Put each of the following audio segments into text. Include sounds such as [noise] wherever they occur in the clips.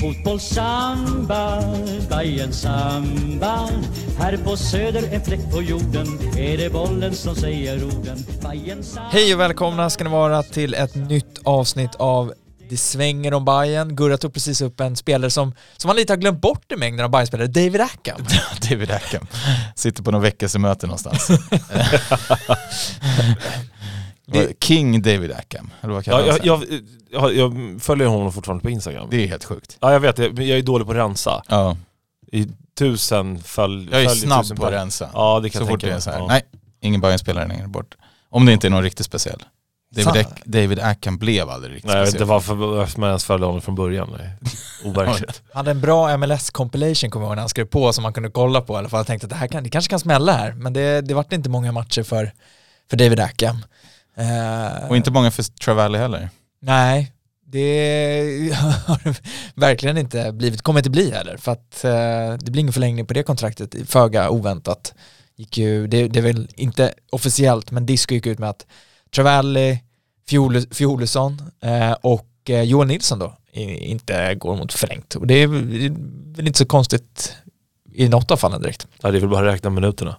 Fotbollssamba, Bajen samba Här på söder, en fläck på jorden Är det bollen som säger orden Bajen samba Hej och välkomna ska ni vara till ett nytt avsnitt av Det svänger om Bayern. Gurra tog precis upp en spelare som, som man lite har glömt bort i mängden av Bayern-spelare, David Ackham. [laughs] David Ackham. Sitter på någon väckelsemöte någonstans. [laughs] [laughs] Det- King David Ackham, eller vad kallar Ja, jag, jag, jag, jag följer honom fortfarande på Instagram. Det är helt sjukt. Ja jag vet, jag, jag är dålig på att rensa. Ja. I tusen följ, Jag är följer snabb på att rensa. Ja det kan så jag fort tänka det mig. så här. Ja. nej, ingen Bayern-spelare längre bort. Om det inte är någon riktigt speciell. David. Ac- David Ackham blev aldrig riktigt Nej jag vet speciell. inte varför man ens följde honom från början. Nej. [laughs] Overkligt. Han hade en bra MLS compilation kommer jag ihåg när han skrev på som man kunde kolla på i alla fall. Jag tänkte att det här kan, det kanske kan smälla här, men det, det vart inte många matcher för, för David Ackham. Eh, Och inte många för Travalli heller. Nej, det [laughs] har verkligen inte blivit, kommer inte bli heller för att eh, det blir ingen förlängning på det kontraktet, föga oväntat. Gick ju, det, det är väl inte officiellt men Disco gick ut med att Travalli, Fiolesson eh, och Johan Nilsson då inte går mot förlängt och det är väl det är väl inte så konstigt i något av fallen direkt. Ja, det är väl bara att räkna minuterna.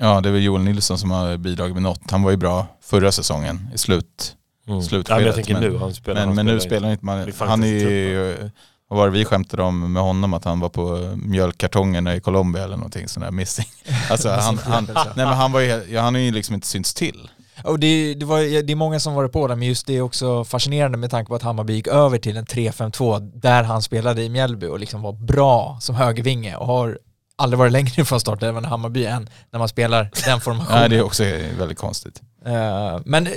Ja, det är väl Joel Nilsson som har bidragit med något. Han var ju bra förra säsongen i slut. Mm. Slutskedet, Ja, men jag tänker men- nu, han spelar, Men, han men nu spelar inte man. Han är ju, vad var det vi skämtade om med honom att han var på mjölkkartongerna i Colombia eller någonting sån där missing. [laughs] Alltså han, [laughs] han, nej men han var ju, han har ju liksom inte synts till. Och det, det, var, det är många som varit på det, men just det är också fascinerande med tanke på att Hammarby gick över till en 3-5-2 där han spelade i Mjällby och liksom var bra som högervinge och har aldrig varit längre från start även Hammarby än när man spelar den formationen. Nej det är också väldigt konstigt. Eh, men eh,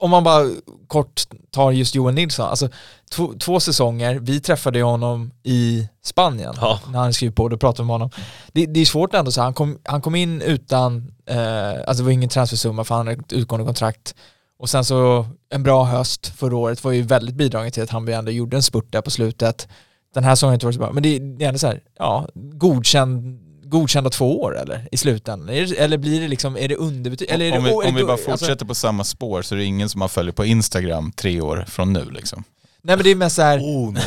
om man bara kort tar just Johan Nilsson, alltså två, två säsonger, vi träffade honom i Spanien Ja. när han skrev på, då pratade vi med honom. Det, det är svårt ändå, så han kom, han kom in utan, eh, alltså det var ingen transfersumma för han hade ett utgående kontrakt och sen så en bra höst förra året var ju väldigt bidragande till att han ändå gjorde en spurt där på slutet. Den här säsongen har inte varit så bra, men det, det är ändå så här, ja, godkänd godkända två år eller i slutändan? Är det, eller blir det liksom, är det underbetyg? Eller är det, om vi, om vi bara go- alltså- fortsätter på samma spår så är det ingen som har följt på Instagram tre år från nu liksom. Nej men det är mest såhär, Oh nej.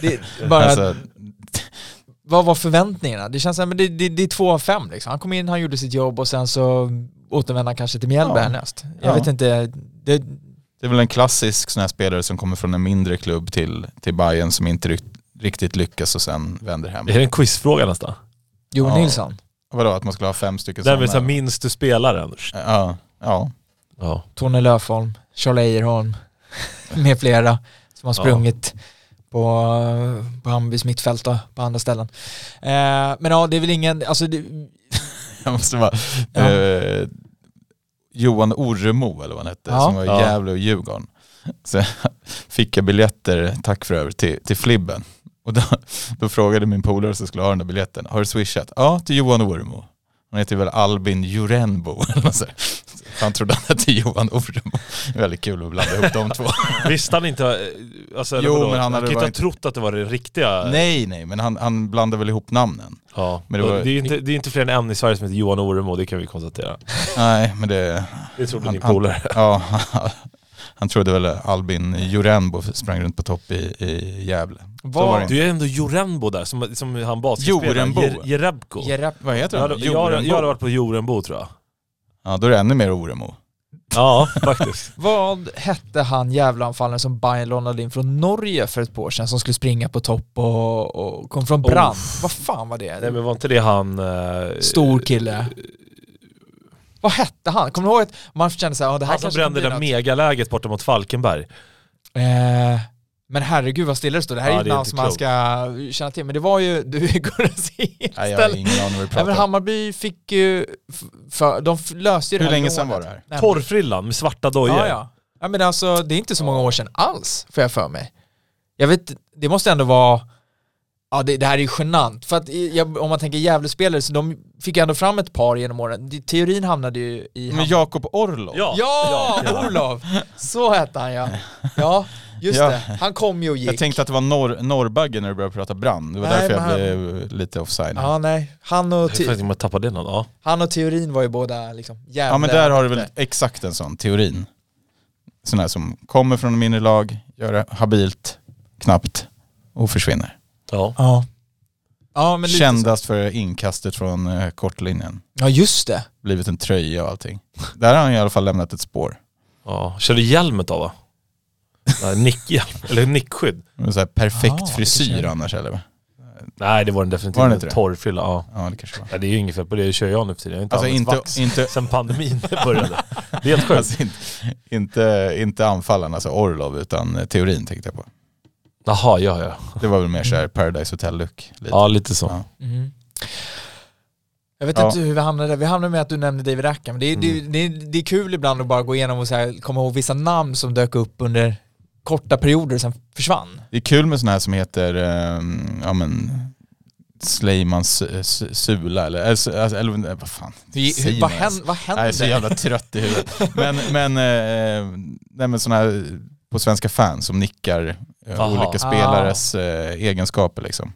det, bara, Alltså, vad var förväntningarna? Det känns som det, det, det är två av fem liksom. Han kom in, han gjorde sitt jobb och sen så återvände han kanske till Mjällby Ja. härnäst. Jag Ja. vet inte, det, det är väl en klassisk sån här spelare som kommer från en mindre klubb till, till Bayern som inte rykt, riktigt lyckas och sen vänder hem. Är det en quizfråga nästan? Johan Ja. Nilsson, Vadå, att man skulle ha fem stycken Den med så här, minns du spelaren? Ja, ja. Ja. Tony Löfholm, Charlie Ejerholm [laughs] med flera som har Ja. sprungit på, på Hammarbys mittfält och på andra ställen. Eh, men ja, det är väl ingen, alltså det, [laughs] Jag måste bara... Ja. Eh, Johan Orremo eller vad han hette, Ja. som var i Ja. Gävle och Djurgården. Så [laughs] fick jag biljetter, tack för övrigt, till, till Flibben. Och då, då frågade min polare som skulle ha den där biljetten, har du swishat? Ja, till Johan Orremo. Han heter väl Albin Jurenbo. [laughs] Han trodde han hette Johan Orremo. Väldigt kul att blanda ihop de två. [laughs] Visste han inte, eh, alltså, Jo, men han hade kan inte ha trott att det var det riktiga. Nej, nej, men han, han blandade väl ihop namnen. Ja. Men det det, var- är inte, det är inte fler än en i Sverige som heter Johan Oremo, det kan vi konstatera. Nej, men det... Det trodde Han- din polare. Ja, [laughs] han trodde väl Albin Jurenbo sprang runt på topp i, i Gävle. Var. Du är ändå Jorenbo där, som, som han basketspelaren. Jorenbo. Jer- Jerebko. Jerep, Vad heter Jag, han? jag, jag, jag har varit på Jorenbo tror jag. Ja, då är det ännu mer Oremo. Ja, faktiskt. [laughs] Vad hette han jävlanfallaren som Bayern lånade in från Norge för ett par år sedan som skulle springa på topp och, och kom från Brand? Vad fan var det? Nej men var inte det han... eh, Stor kille. Vad hette han? Kommer du ihåg att man kände såhär, ja det här Han som brände det där megaläget borta mot Falkenberg. Eh, men herregud vad stilla det står. Det här Ja, är ju ett namn som man ska känna till. Men det var ju, du [laughs] är Nej, jag har ingen aning vad om. Hammarby fick ju, för, de löste ju det Hur här länge sedan var det här? Torrfrillan med svarta dojor. Ja, ja. ja men alltså det är inte så många år sedan alls, får jag för mig. Jag vet, det måste ändå vara, ja det, det här är ju genant. För att jag, om man tänker Gävlespelare så de fick ju ändå fram ett par genom åren. Teorin hamnade ju i... Men Jakob Orlov? Ja, Ja, ja. Olof! Så hette han ja. Ja, just Ja. det. Han kom ju och gick. Jag tänkte att det var norr, Norrbagge när du började prata brand. Det var Nej, därför jag men blev lite offside. Ja, nej. Han och, te- jag tappade någon. Ja. han och Teorin var ju båda liksom jävla... Ja men där har du väl exakt en sån, teorin. sådana här som kommer från mindre lag, gör det habilt, knappt och försvinner. Ja. Ja. Ja, men lite Kändast för inkastet från eh, kortlinjen. Ja, just det. Blivit en tröja och allting. Där har han i alla fall lämnat ett spår. ja. Körde hjälmet då va? Nej, Nickhjälm, [laughs] eller nickskydd. En så här perfekt Ah, det frisyr kanske- annars eller? Nej det var den definitivt Var det inte. det? Torrfylla, ja. Ja det kanske var. ja. Det är ju inget fel på det, det kör jag nu för tiden. Jag har inte Alltså använt inte, vax inte, sen pandemin [laughs] började. Det är helt sjukt. alltså inte, inte, inte anfallaren, alltså Orlov, utan eh, teorin tänkte jag på. Jaha, ja ja. Det var väl mer såhär Paradise Hotel-look. Ja lite så. Ja. Mhm. Jag vet Ja. inte hur vi hamnade där. Vi hamnade med att du nämnde David Rackham. Det, är- det, är- Mm. det, är- det är kul ibland att bara gå igenom och så här, komma ihåg vissa namn som dök upp under korta perioder och sen försvann. Det är kul med sådana här som heter, ehm, ja men, Sleimans eh, su- Sula eller, eller, alltså, eller vad fan. Hur, vad, man hän, ens? vad Jag hände? är så jävla trött i huvudet. Men, men, eh, nej, men sådana här på svenska fans som nickar eh, Aha. olika spelares eh, egenskaper liksom.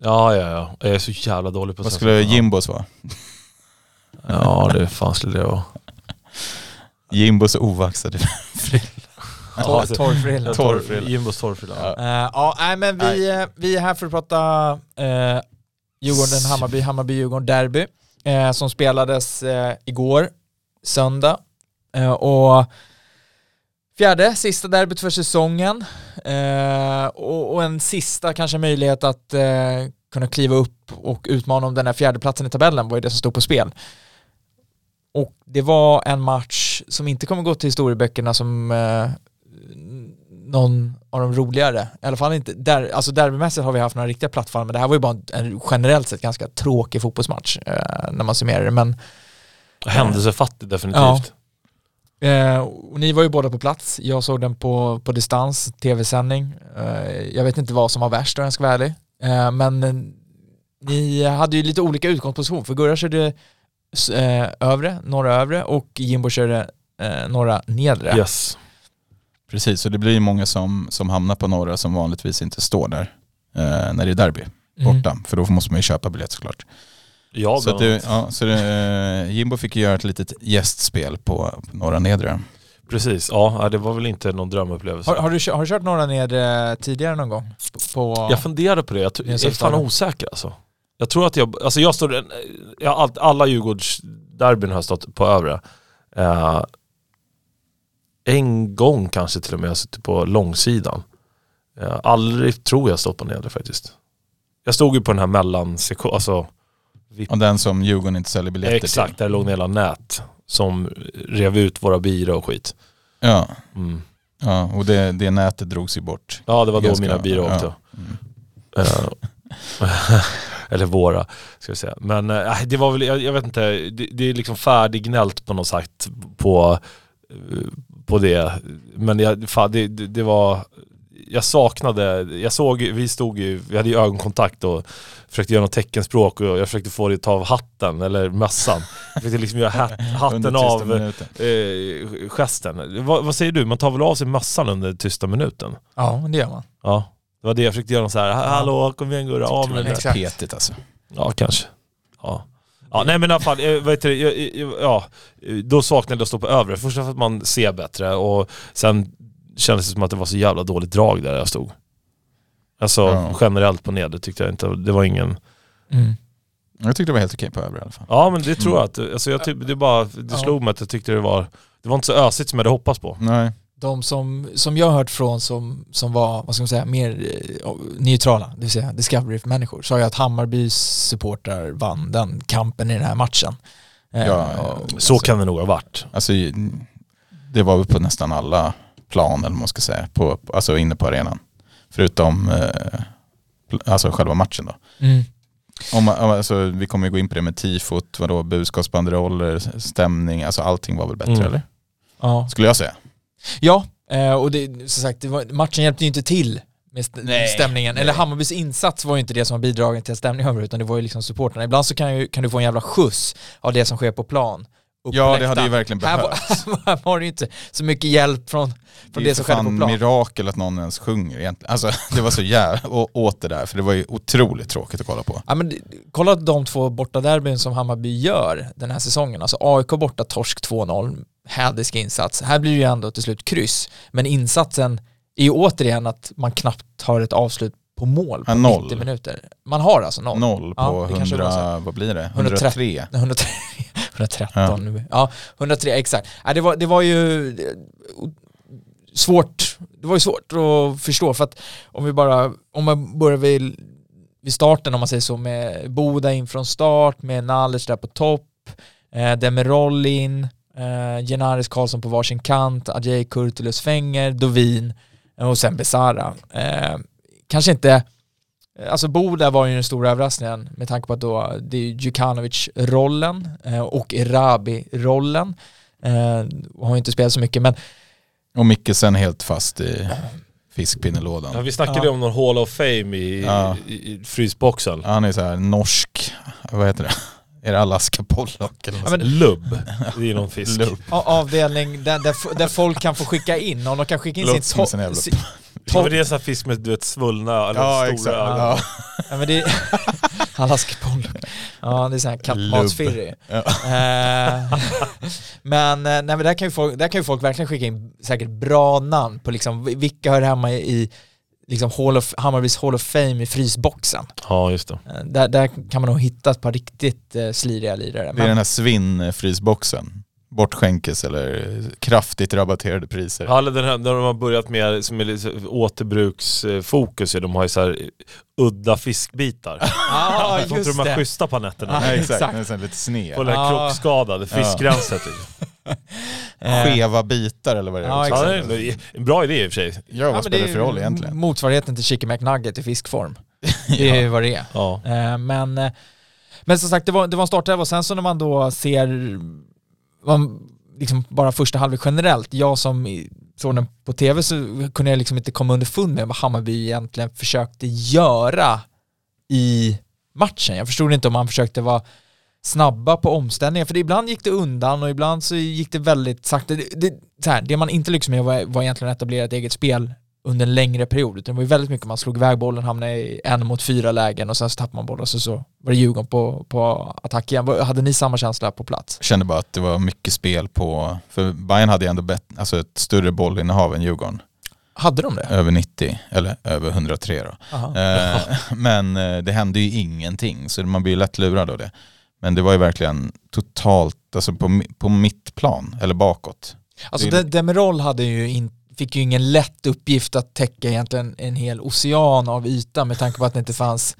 Ja ja ja. Jag är så jävla dålig på Vad skulle Jimbos vara? Ja det fan skulle det vara. [laughs] Jimbos ovaxade. [laughs] Torr, torrfrilla. Torrfrilla. Jimbos torrfrilla. Ja. Eh, ja, nej men vi, eh, vi är här för att prata uh, Djurgården-Hammarby, Hammarby-Djurgården derby eh, som spelades eh, igår, söndag. Och fjärde, sista derbyt för säsongen Eh, och, och en sista kanske möjlighet att eh, kunna kliva upp och utmana om den här fjärdeplatsen i tabellen var ju det som stod på spel. Och det var en match som inte kommer gå till historieböckerna som eh, någon av de roligare. I alla fall inte, där, alltså derbymässigt har vi haft några riktiga plattfall men det här var ju bara en, en generellt sett ganska tråkig fotbollsmatch eh, när man summerar det. Men Händelsefattig definitivt. Eh, och ni var ju båda på plats. Jag såg den på, på distans, tv-sändning. Eh, jag vet inte vad som var värst om jag ska vara ärlig. Eh, men eh, ni hade ju lite olika utgångsposition. För Gurra körde eh, övre, norra övre och Jimbo körde eh, norra nedre. Yes. Precis, så det blir ju många som, som hamnar på några som vanligtvis inte står där eh, när det är derby Mm. borta. För då måste man ju köpa biljett såklart. Ja, så att bland det, annat. ja, så det, eh, Jimbo fick ju göra ett litet gästspel på, på några nedre. Precis, ja det var väl inte någon drömupplevelse. Har, har, du, har du kört norra nedre tidigare någon gång? På, Jag funderade på det, jag, jag är fan osäker alltså. Jag tror att jag, alltså jag står, jag alla Djurgårdsderbyn har jag stått på övre. Eh, en gång kanske till och med jag suttit på långsidan. Eh, aldrig tror jag stått på nedre faktiskt. Jag stod ju på den här mellansektion, alltså Och den som Djurgården inte säljer biljetter exakt till. där låg hela nät som rev ut våra bira och skit. Ja, Mm. ja och det, det nätet drogs ju bort. Ja det var då Ganska- mina bira ja. åkte. Mm. Eh, [laughs] Eller våra, ska vi säga. Men eh, det var väl, jag, jag vet inte, det, det är liksom färdiggnällt på något sätt på, eh, på det. Men jag, fan, det, det, det var, jag saknade, jag såg, vi stod ju, vi hade ju ögonkontakt och försökte göra något teckenspråk och jag försökte få det att ta av hatten eller mössan. Jag försökte liksom göra hat, [laughs] hatten av eh, gesten. Vad, vad säger du, man tar väl av sig mössan under tysta minuten? Ja, det gör man. Ja, det var det jag försökte göra. Så här, hallå, kom igen Gurra, av med Det petigt alltså. Ja, kanske. Ja. Ja, nej men i alla fall, eh, jag- jag- ja, då saknade jag att stå på övre. Först för att man ser bättre och sen kändes det som att det var så jävla dåligt drag där jag stod. Alltså Ja. generellt på nedre tyckte jag inte, det var ingen... Mm. Jag tyckte det var helt okej på övre i alla fall. Ja men det tror jag att, alltså jag typ, det bara, det Ja. slog mig att jag tyckte det var, det var inte så ösigt som jag hade hoppats på. Nej. De som, som jag har hört från som, som var, vad ska man säga, mer eh, neutrala, det vill säga Discovery-människor, sa ju att Hammarbys supportrar vann den kampen i den här matchen. Eh, Ja, och- Så kan det nog ha varit. Alltså, det var väl på nästan alla plan eller vad man ska säga, på, alltså inne på arenan. Förutom eh, alltså själva matchen då. Mm. Om, alltså, vi kommer ju gå in på det med tifot, vadå, budskapsbanderoller, stämning, alltså allting var väl bättre Mm. eller? Ja, Skulle jag säga. ja eh, och det, som sagt, var, matchen hjälpte ju inte till med stämningen. nej. Eller Hammarbys insats var ju inte det som bidragit till stämningen utan det var ju liksom supporterna. Ibland så kan, ju, kan du få en jävla skjuts av det som sker på plan upp Ja, det hade ju verkligen Här behövts. var, [laughs] här var det ju inte så mycket hjälp från, Det från är det, ju som skedde på plan. mirakel att någon ens sjunger egentligen. Alltså [laughs] det var så jävla å- åt det där, för det var ju otroligt tråkigt att kolla på. Ja, men det- kolla de två bortaderbyn som Hammarby gör den här säsongen. Alltså AIK borta torsk 2-0, hädisk insats. Här blir det ju ändå till slut kryss. Men insatsen är ju återigen att man knappt har ett avslut på mål på Ja, noll. 90 minuter. Man har alltså noll. Noll Ja, på det var 100, vad blir det? 130. 103. 103, 113 nu. Ja, 103, exakt. Ja, det, var, det var ju svårt, det var ju svårt att förstå för att om vi bara, om man börjar vid, vid starten om man säger så med Boda in från start, med Nalic där på topp, eh, Demirol in, eh, Genaris Karlsson på varsin kant, Adjei Kurtulus Fänger, Dovin eh, och sen Besara. Eh, kanske inte Alltså Boda var ju den stora överraskningen med tanke på att då det är Djukanovic-rollen eh, och Erabi-rollen. Eh, och har ju inte spelat så mycket men Och Mikkelsen helt fast i fiskpinnelådan. Ja, vi snackade ju Ja. om någon Hall of Fame i, Ja. i, i frysboxen. Han är så här norsk, vad heter det? Är det Alaska Pollock eller något Ja, men- Lubb, det är någon fisk. Lubb. avdelning där, där, där folk kan få skicka in och de kan skicka in sin Låter som men det är en sån här fisk med du vet svullna eller Ja stora exakt. ögon. Ja. [laughs] Ja men det är Alaska Pollock. Ja det är sån här kattmatsfirri. Ja. Eh, [laughs] men, eh, nej, men där, kan ju folk, där kan ju folk verkligen skicka in säkert bra namn på liksom vilka hör hemma i, i liksom Hall of, Hammarbys Hall of Fame i frysboxen. Ja, just det. Eh, Där, där kan man nog hitta ett par riktigt eh, sliriga lirare. Det är Men, den här svinn-frysboxen. Bortskänkes eller kraftigt rabatterade priser. Ja, den här, där de har börjat med som är lite återbruksfokus, de har ju så här udda fiskbitar. [laughs] ja, Jag tror inte just de är schyssta på nätterna. Ja, Nej, exakt, exakt. den är lite sned. Här Ja. krockskadade fiskgränset. [laughs] Eh, Skeva bitar eller vad det är. Ja, också. Ja, exakt. det är en bra idé i och för sig. Ja, ja, vad men spelar det för roll egentligen? Motsvarigheten till Chicken McNugget i fiskform. [laughs] Det är ju vad det är. Ja. Eh, Men, eh, men som sagt, det var, det var en startelva och sen så när man då ser man, liksom bara första halvlek generellt, jag som såg den på tv så kunde jag liksom inte komma underfund med vad Hammarby egentligen försökte göra i matchen. Jag förstod inte om man försökte vara snabba på omställningar, för det, ibland gick det undan och ibland så gick det väldigt sakta. Det, det, så här, det man inte lyckades med var, var egentligen att etablera ett eget spel under en längre period, utan det var ju väldigt mycket man slog iväg bollen, hamnade i en mot fyra lägen och sen så tappade man bollen och så, så var det Djurgården på, på attack igen. Hade ni samma känsla på plats? Jag kände bara att det var mycket spel på, för Bayern hade ju ändå bet, alltså ett större bollinnehav än Djurgården. Hade de det? Över 90, eller över 103 då. Eh, [laughs] men eh, det hände ju ingenting, så man blir ju lätt lurad av det. Men det var ju verkligen totalt, alltså på, på mitt plan, eller bakåt. Alltså det Demirol hade ju in, fick ju ingen lätt uppgift att täcka egentligen en hel ocean av yta med tanke på att det inte fanns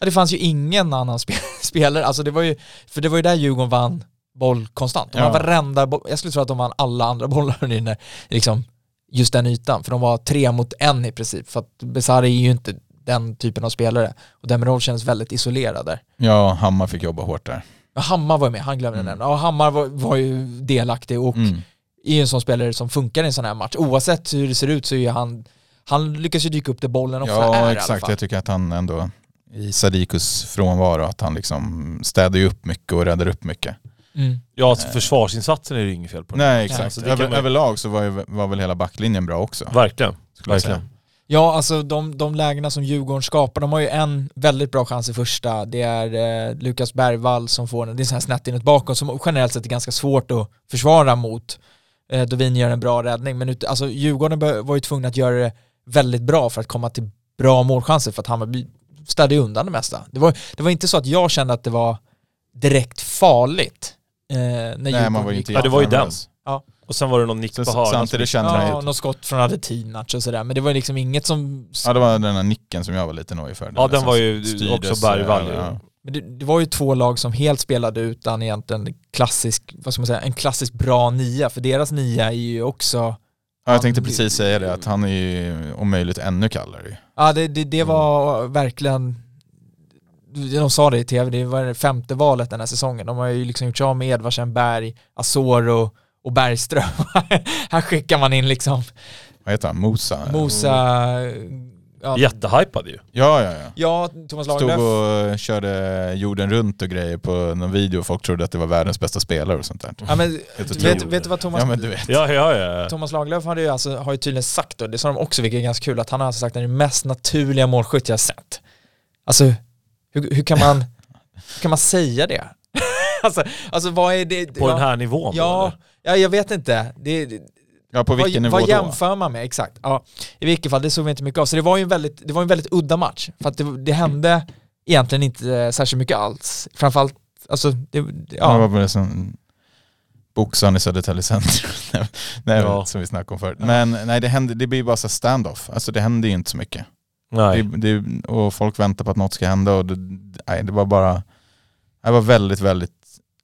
ja, det fanns ju ingen annan spe, [laughs] spelare, alltså det var ju, för det var ju där Djurgården vann boll konstant. De Ja. varenda boll, jag skulle tro att de vann alla andra [laughs] bollar i den liksom, just den ytan, för de var tre mot en i princip, för att Besara är ju inte den typen av spelare och Demirol känns väldigt isolerad där. Ja, Hammar fick jobba hårt där. Hammar var med, han glömde Mm. nämna. Och Hammar var, var ju delaktig och Mm. Är ju en sån spelare som funkar i en sån här match. Oavsett hur det ser ut så är han, han lyckas ju dyka upp där bollen ofta är i Ja, alla exakt. fall. Jag tycker att han ändå, i Sadikus frånvaro, att han liksom städar ju upp mycket och räddar upp mycket. Mm. Ja, alltså försvarsinsatsen är det ju inget fel på. Nej, exakt. Alltså, Över, man- Överlag så var, ju, var väl hela backlinjen bra också. Verkligen. Verkligen. Ja, alltså de, de lägena som Djurgården skapar, de har ju en väldigt bra chans i första. Det är eh, Lukas Bergvall som får den. Det är så här snett inåt bakom som generellt sett är ganska svårt att försvara mot. Eh, Dovin gör en bra räddning, men ut, alltså, Djurgården var ju tvungna att göra det väldigt bra för att komma till bra målchanser för att Hammarby städade undan det mesta. Det var, det var inte så att jag kände att det var direkt farligt. Eh, när Nej, man var ju gick inte Ja, det var ju den. jättenervös. Och sen var det någon nick på hörnan. samtidigt kände Ja, ju... något skott från Adetinac och sådär, men det var liksom inget som... Ja, det var den här nicken som jag var lite nojig för. Ja, den som var ju också Bergvall. ja, ja. Men det, det var ju två lag som helt spelade utan egentligen klassisk, vad ska man säga, en klassisk bra nia, för deras nia är ju också, Ja, jag tänkte precis säga det, att han är ju om möjligt ännu kallare ja det, det, det var verkligen, de sa det i tv, det var det femte valet den här säsongen. De har ju liksom gjort sig av med Edvardsen, Berg, Asoro och Bergström. [laughs] här skickar man in liksom Vad heter han? Mosa? Mosa, ja, Jättehypad ju. Ja, ja, ja. ja Thomas Stod Lagerlöf. och körde jorden runt och grejer på någon video och folk trodde att det var världens bästa spelare och sånt där. Ja, men, vet, vet du vad Thomas, Ja men du vet. Ja, ja, ja. Thomas Lagerlöf hade ju alltså, har ju tydligen sagt då, det sa de också vilket är ganska kul, att han har alltså sagt den mest naturliga målskytt jag har sett. Alltså, hur, hur kan man, hur kan man säga det? [laughs] alltså, alltså vad är det? På ja, den här nivån då, Ja, eller? ja, jag vet inte. Det, det, Ja på vilken vad, nivå vad då? jämför man med? Exakt. Ja, I vilket fall, det såg vi inte mycket av. Så det var ju en väldigt, det var en väldigt udda match. För att det, det hände egentligen inte särskilt mycket alls. Framförallt, alltså, det, det- Ja. ja. Vad var det som boxaren i Södertälje centrum? [laughs] nej, Ja. som vi snackade om förut. Men nej det hände, det blir bara så stand-off. Alltså det händer ju inte så mycket. Nej. Det, det, och folk väntar på att något ska hända och det, nej, det var bara, det var väldigt, väldigt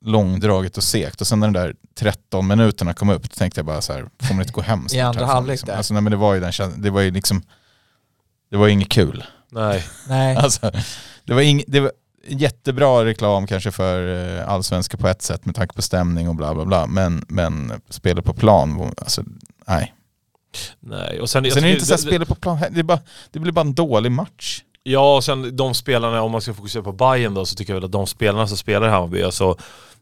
långdraget och segt. Och sen när de där 13 minuterna kom upp, då tänkte jag bara så här, får man inte gå hem snart [laughs] I andra härifrån, halvlek liksom. där. Alltså nej men det var ju den känslan, det var ju liksom, det var ju inget kul. Nej. Nej. [laughs] Alltså, det var, ing, det var jättebra reklam kanske för eh, allsvenska på ett sätt med tanke på stämning och bla bla bla. Men, men spelet på plan, alltså nej. Nej. Och sen, Sen är det inte så här spelet på plan, det, är bara, det blir bara en dålig match. Ja, och sen de spelarna, om man ska fokusera på Bayern då, så tycker jag väl att de spelarna som spelar i Hammarby, alltså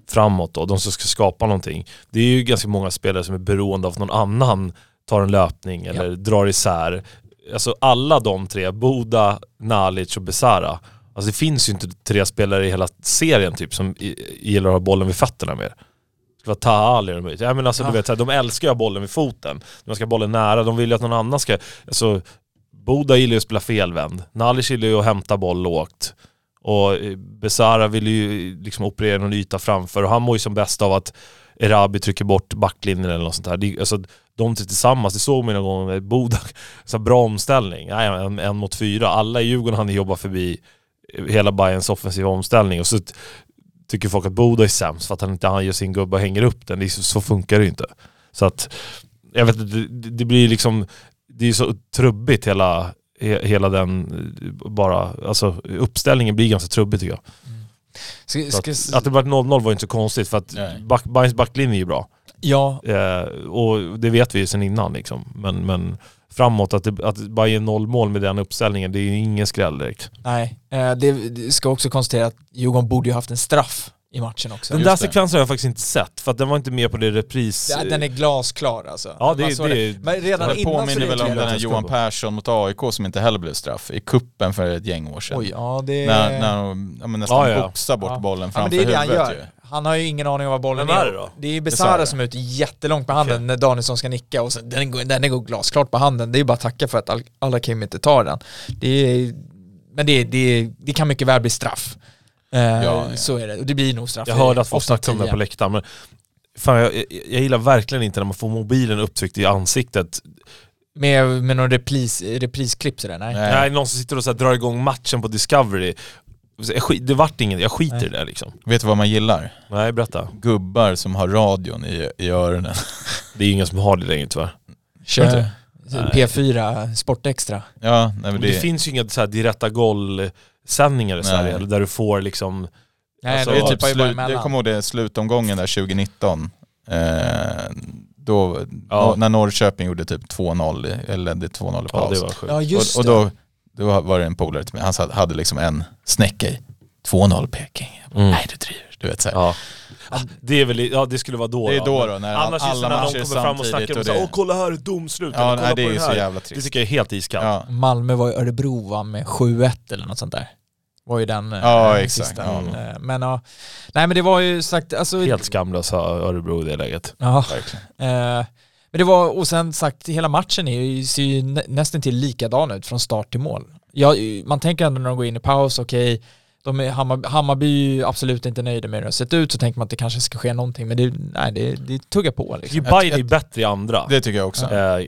framåt då, de som ska skapa någonting. Det är ju ganska många spelare som är beroende av att någon annan tar en löpning eller drar isär. Alltså alla de tre, Boda, Nalic och Besara. Alltså det finns ju inte tre spelare i hela serien typ som gillar att ha bollen vid fötterna mer. Det ska vara Taha Ali eller möjligt. Ja, men alltså, Ja. du vet, så här, de älskar ju att ha bollen vid foten. De ska ha bollen nära, de vill ju att någon annan ska... Alltså, Boda gillar ju att spela felvänd. Nalic gillar ju att hämta boll lågt. Och eh, Besara vill ju liksom operera någon yta framför och han mår ju som bäst av att Erabi trycker bort backlinjen eller något sånt där. Det, alltså, de tre tillsammans, det såg man någon gång med Boda, [laughs] så bra omställning. Nej, en, en mot fyra. Alla i Djurgården hann jobba förbi eh, hela Bayerns offensiva omställning och så tycker folk att Boda är sämst för att han inte han gör sin gubbe och hänger upp den. Det är så, så funkar det ju inte. Så att, jag vet inte, det, det blir liksom, det är så trubbigt hela, he, hela den, bara, alltså uppställningen blir ganska trubbig tycker jag. Ska, Så ska, att, att det blev 0-0 var ju inte så konstigt för att back, Bayerns backlinje är ju bra. ja, Eh, och det vet vi ju sedan innan liksom. Men, men framåt, att, det, att Bayern noll mål med den uppställningen, det är ju ingen skräll direkt. nej. Eh, Det, det ska också konstatera att Djurgården borde ju haft en straff i matchen också. Den Just där det. sekvensen har jag faktiskt inte sett, för att den var inte med på det repris... Ja, Den är glasklar alltså. Ja, det, såg det, Men redan Det innan påminner väl om den här Johan Persson mot AIK som inte heller blev straff i kuppen för ett gäng år sedan. Oj, ja det... När, när de ja, men nästan Ja, ja. boxar bort Ja. bollen ja, men framför det är det han huvudet gör. ju. Han har ju ingen aning om vad bollen Vem är är. det då? Det är Besara. Som är ute jättelångt på handen Okej. när Danielsson ska nicka och sen, den, går, den går glasklart på handen. Det är bara att tacka för att Al- Al-Hakim inte tar den. Det är, men det, det, det kan mycket väl bli straff. Eh, ja. Så är det, och det blir nog straff. Jag hörde att folk snackade om det på läktaren, men fan, jag, jag, jag gillar verkligen inte när man får mobilen upptryckt i ansiktet. Med, med någon repris, reprisklipp sådär, nej. Nej. Nej, någon som sitter och så här, drar igång matchen på Discovery. Det vart inget, jag skiter Nej. i det liksom. Vet du vad man gillar? Nej, berätta. Gubbar som har radion i, i öronen. Det är ingen som har det längre tyvärr. Kör inte? P4, Sportextra. Ja, nej, det, det, finns ju inga så här direkta golvsändningar i Nej. Sverige, eller där du får liksom... Nej, Alltså, de det är typ slut, jag kommer ihåg det slutomgången där 2019. Eh, då, Ja. när Norrköping gjorde typ 2-0, i- eller ledde 2-0 i Ja, paus. det var sjukt. Ja, just och, och då, då var det en polare till mig, han hade liksom en snäcka i. 2-0 Peking. Bara, Mm. Nej du driver. Du vet så här. Ja. Det är väl, ja det skulle vara då Det är då Men då, när Annars alla det när matcher någon kommer fram och snackar och så här, det- åh kolla här är domslut, Ja, eller nej, kolla det på är ju den så här. jävla Det trist. tycker jag är helt iskallt. Ja. Malmö var i Örebro va, med 7-1 eller något sånt där. Var ju den Ja, eh, exakt. sista. Ja. Eh, Men ja, nej men det var ju sagt, alltså... Helt skamlösa Örebro i det läget. Ja, eh, men det var, och sen sagt, hela matchen är ju, ser ju nä, nästan till likadan ut från start till mål. Ja, man tänker ändå när de går in i paus, okej, de är, Hammar, Hammarby är ju absolut inte nöjda med hur det har sett ut, så tänker man att det kanske ska ske någonting, men det, nej, det, det tuggar på liksom. Ju Bayern är bättre i andra. Det tycker jag också. Eh,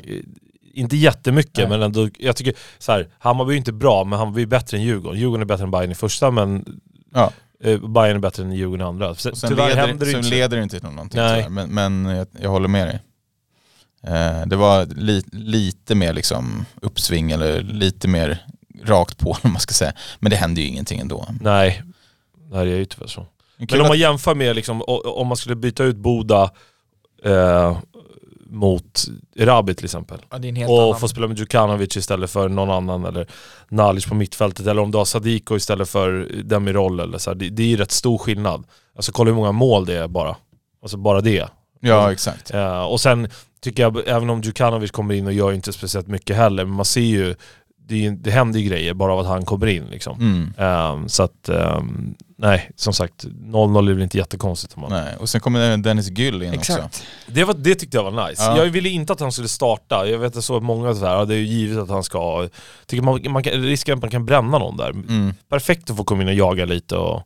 inte jättemycket Nej. men ändå, jag tycker så här, Hammarby är inte bra men Hammarby är bättre än Djurgården. Djurgården är bättre än Bayern i första men Ja. eh, Bayern är bättre än Djurgården i andra. Så, sen tyvärr leder, händer det sen inte. leder det inte till någonting Nej. tyvärr. men, men jag, jag håller med dig. Eh, det var li, lite mer liksom uppsving eller lite mer rakt på [laughs] om man ska säga. Men det hände ju ingenting ändå. Nej, Nej det är ju tyvärr så. Kul Men om att- man jämför med liksom, om man skulle byta ut Boda, eh, mot Erabi till exempel. Ja, det är en helt Och annan. få spela med Djukanovic istället för någon annan eller Nalic på mittfältet eller om du har Sadiko istället för Demirol eller så här. Det, det är ju rätt stor skillnad. Alltså kolla hur många mål det är bara. Alltså bara det. Ja, exakt. Eh, och sen tycker jag, även om Djukanovic kommer in och gör inte speciellt mycket heller, men man ser ju, det, det händer ju grejer bara av att han kommer in liksom. Mm. Ehm, så att, ehm, nej, som sagt, 0-0 är väl inte jättekonstigt. Om man. Nej. Och sen kommer Dennis Gyll in också. Exakt. Det, var, det tyckte jag var nice. Ja. Jag ville inte att han skulle starta. Jag vet att såg många så här, ja, det är ju givet att han ska... Tycker man, man kan, risken att man kan bränna någon där. Mm. Perfekt att få komma in och jaga lite och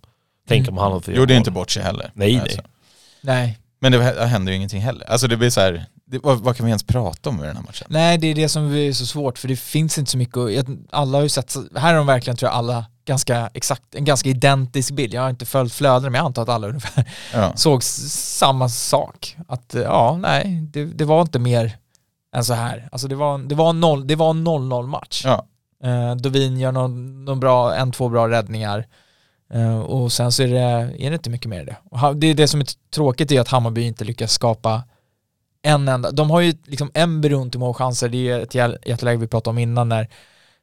tänka Mm. på han och Gjorde inte bort sig heller. Nej, Alltså. nej. Nej. Men det händer ju ingenting heller. Alltså det blir så här, det, vad, vad kan vi ens prata om i den här matchen? Nej, det är det som är så svårt för det finns inte så mycket jag- alla har ju sett, här har de verkligen tror jag alla ganska exakt, en ganska identisk bild. Jag har inte följt flöden men jag antar att alla ungefär Ja. [laughs] såg samma sak. Att eh, ja, nej, det, det var inte mer än så här. Alltså det var, det var en noll, det var en 0-0 match. Ja. Eh, Dovin gör någon, någon bra, en, två bra räddningar. Eh, och sen så är det, är det inte mycket mer i det. Och det är det som är tråkigt är att Hammarby inte lyckas skapa en enda, de har ju liksom en berunt i målchanser, det är ett jä- jätteläge vi pratade om innan när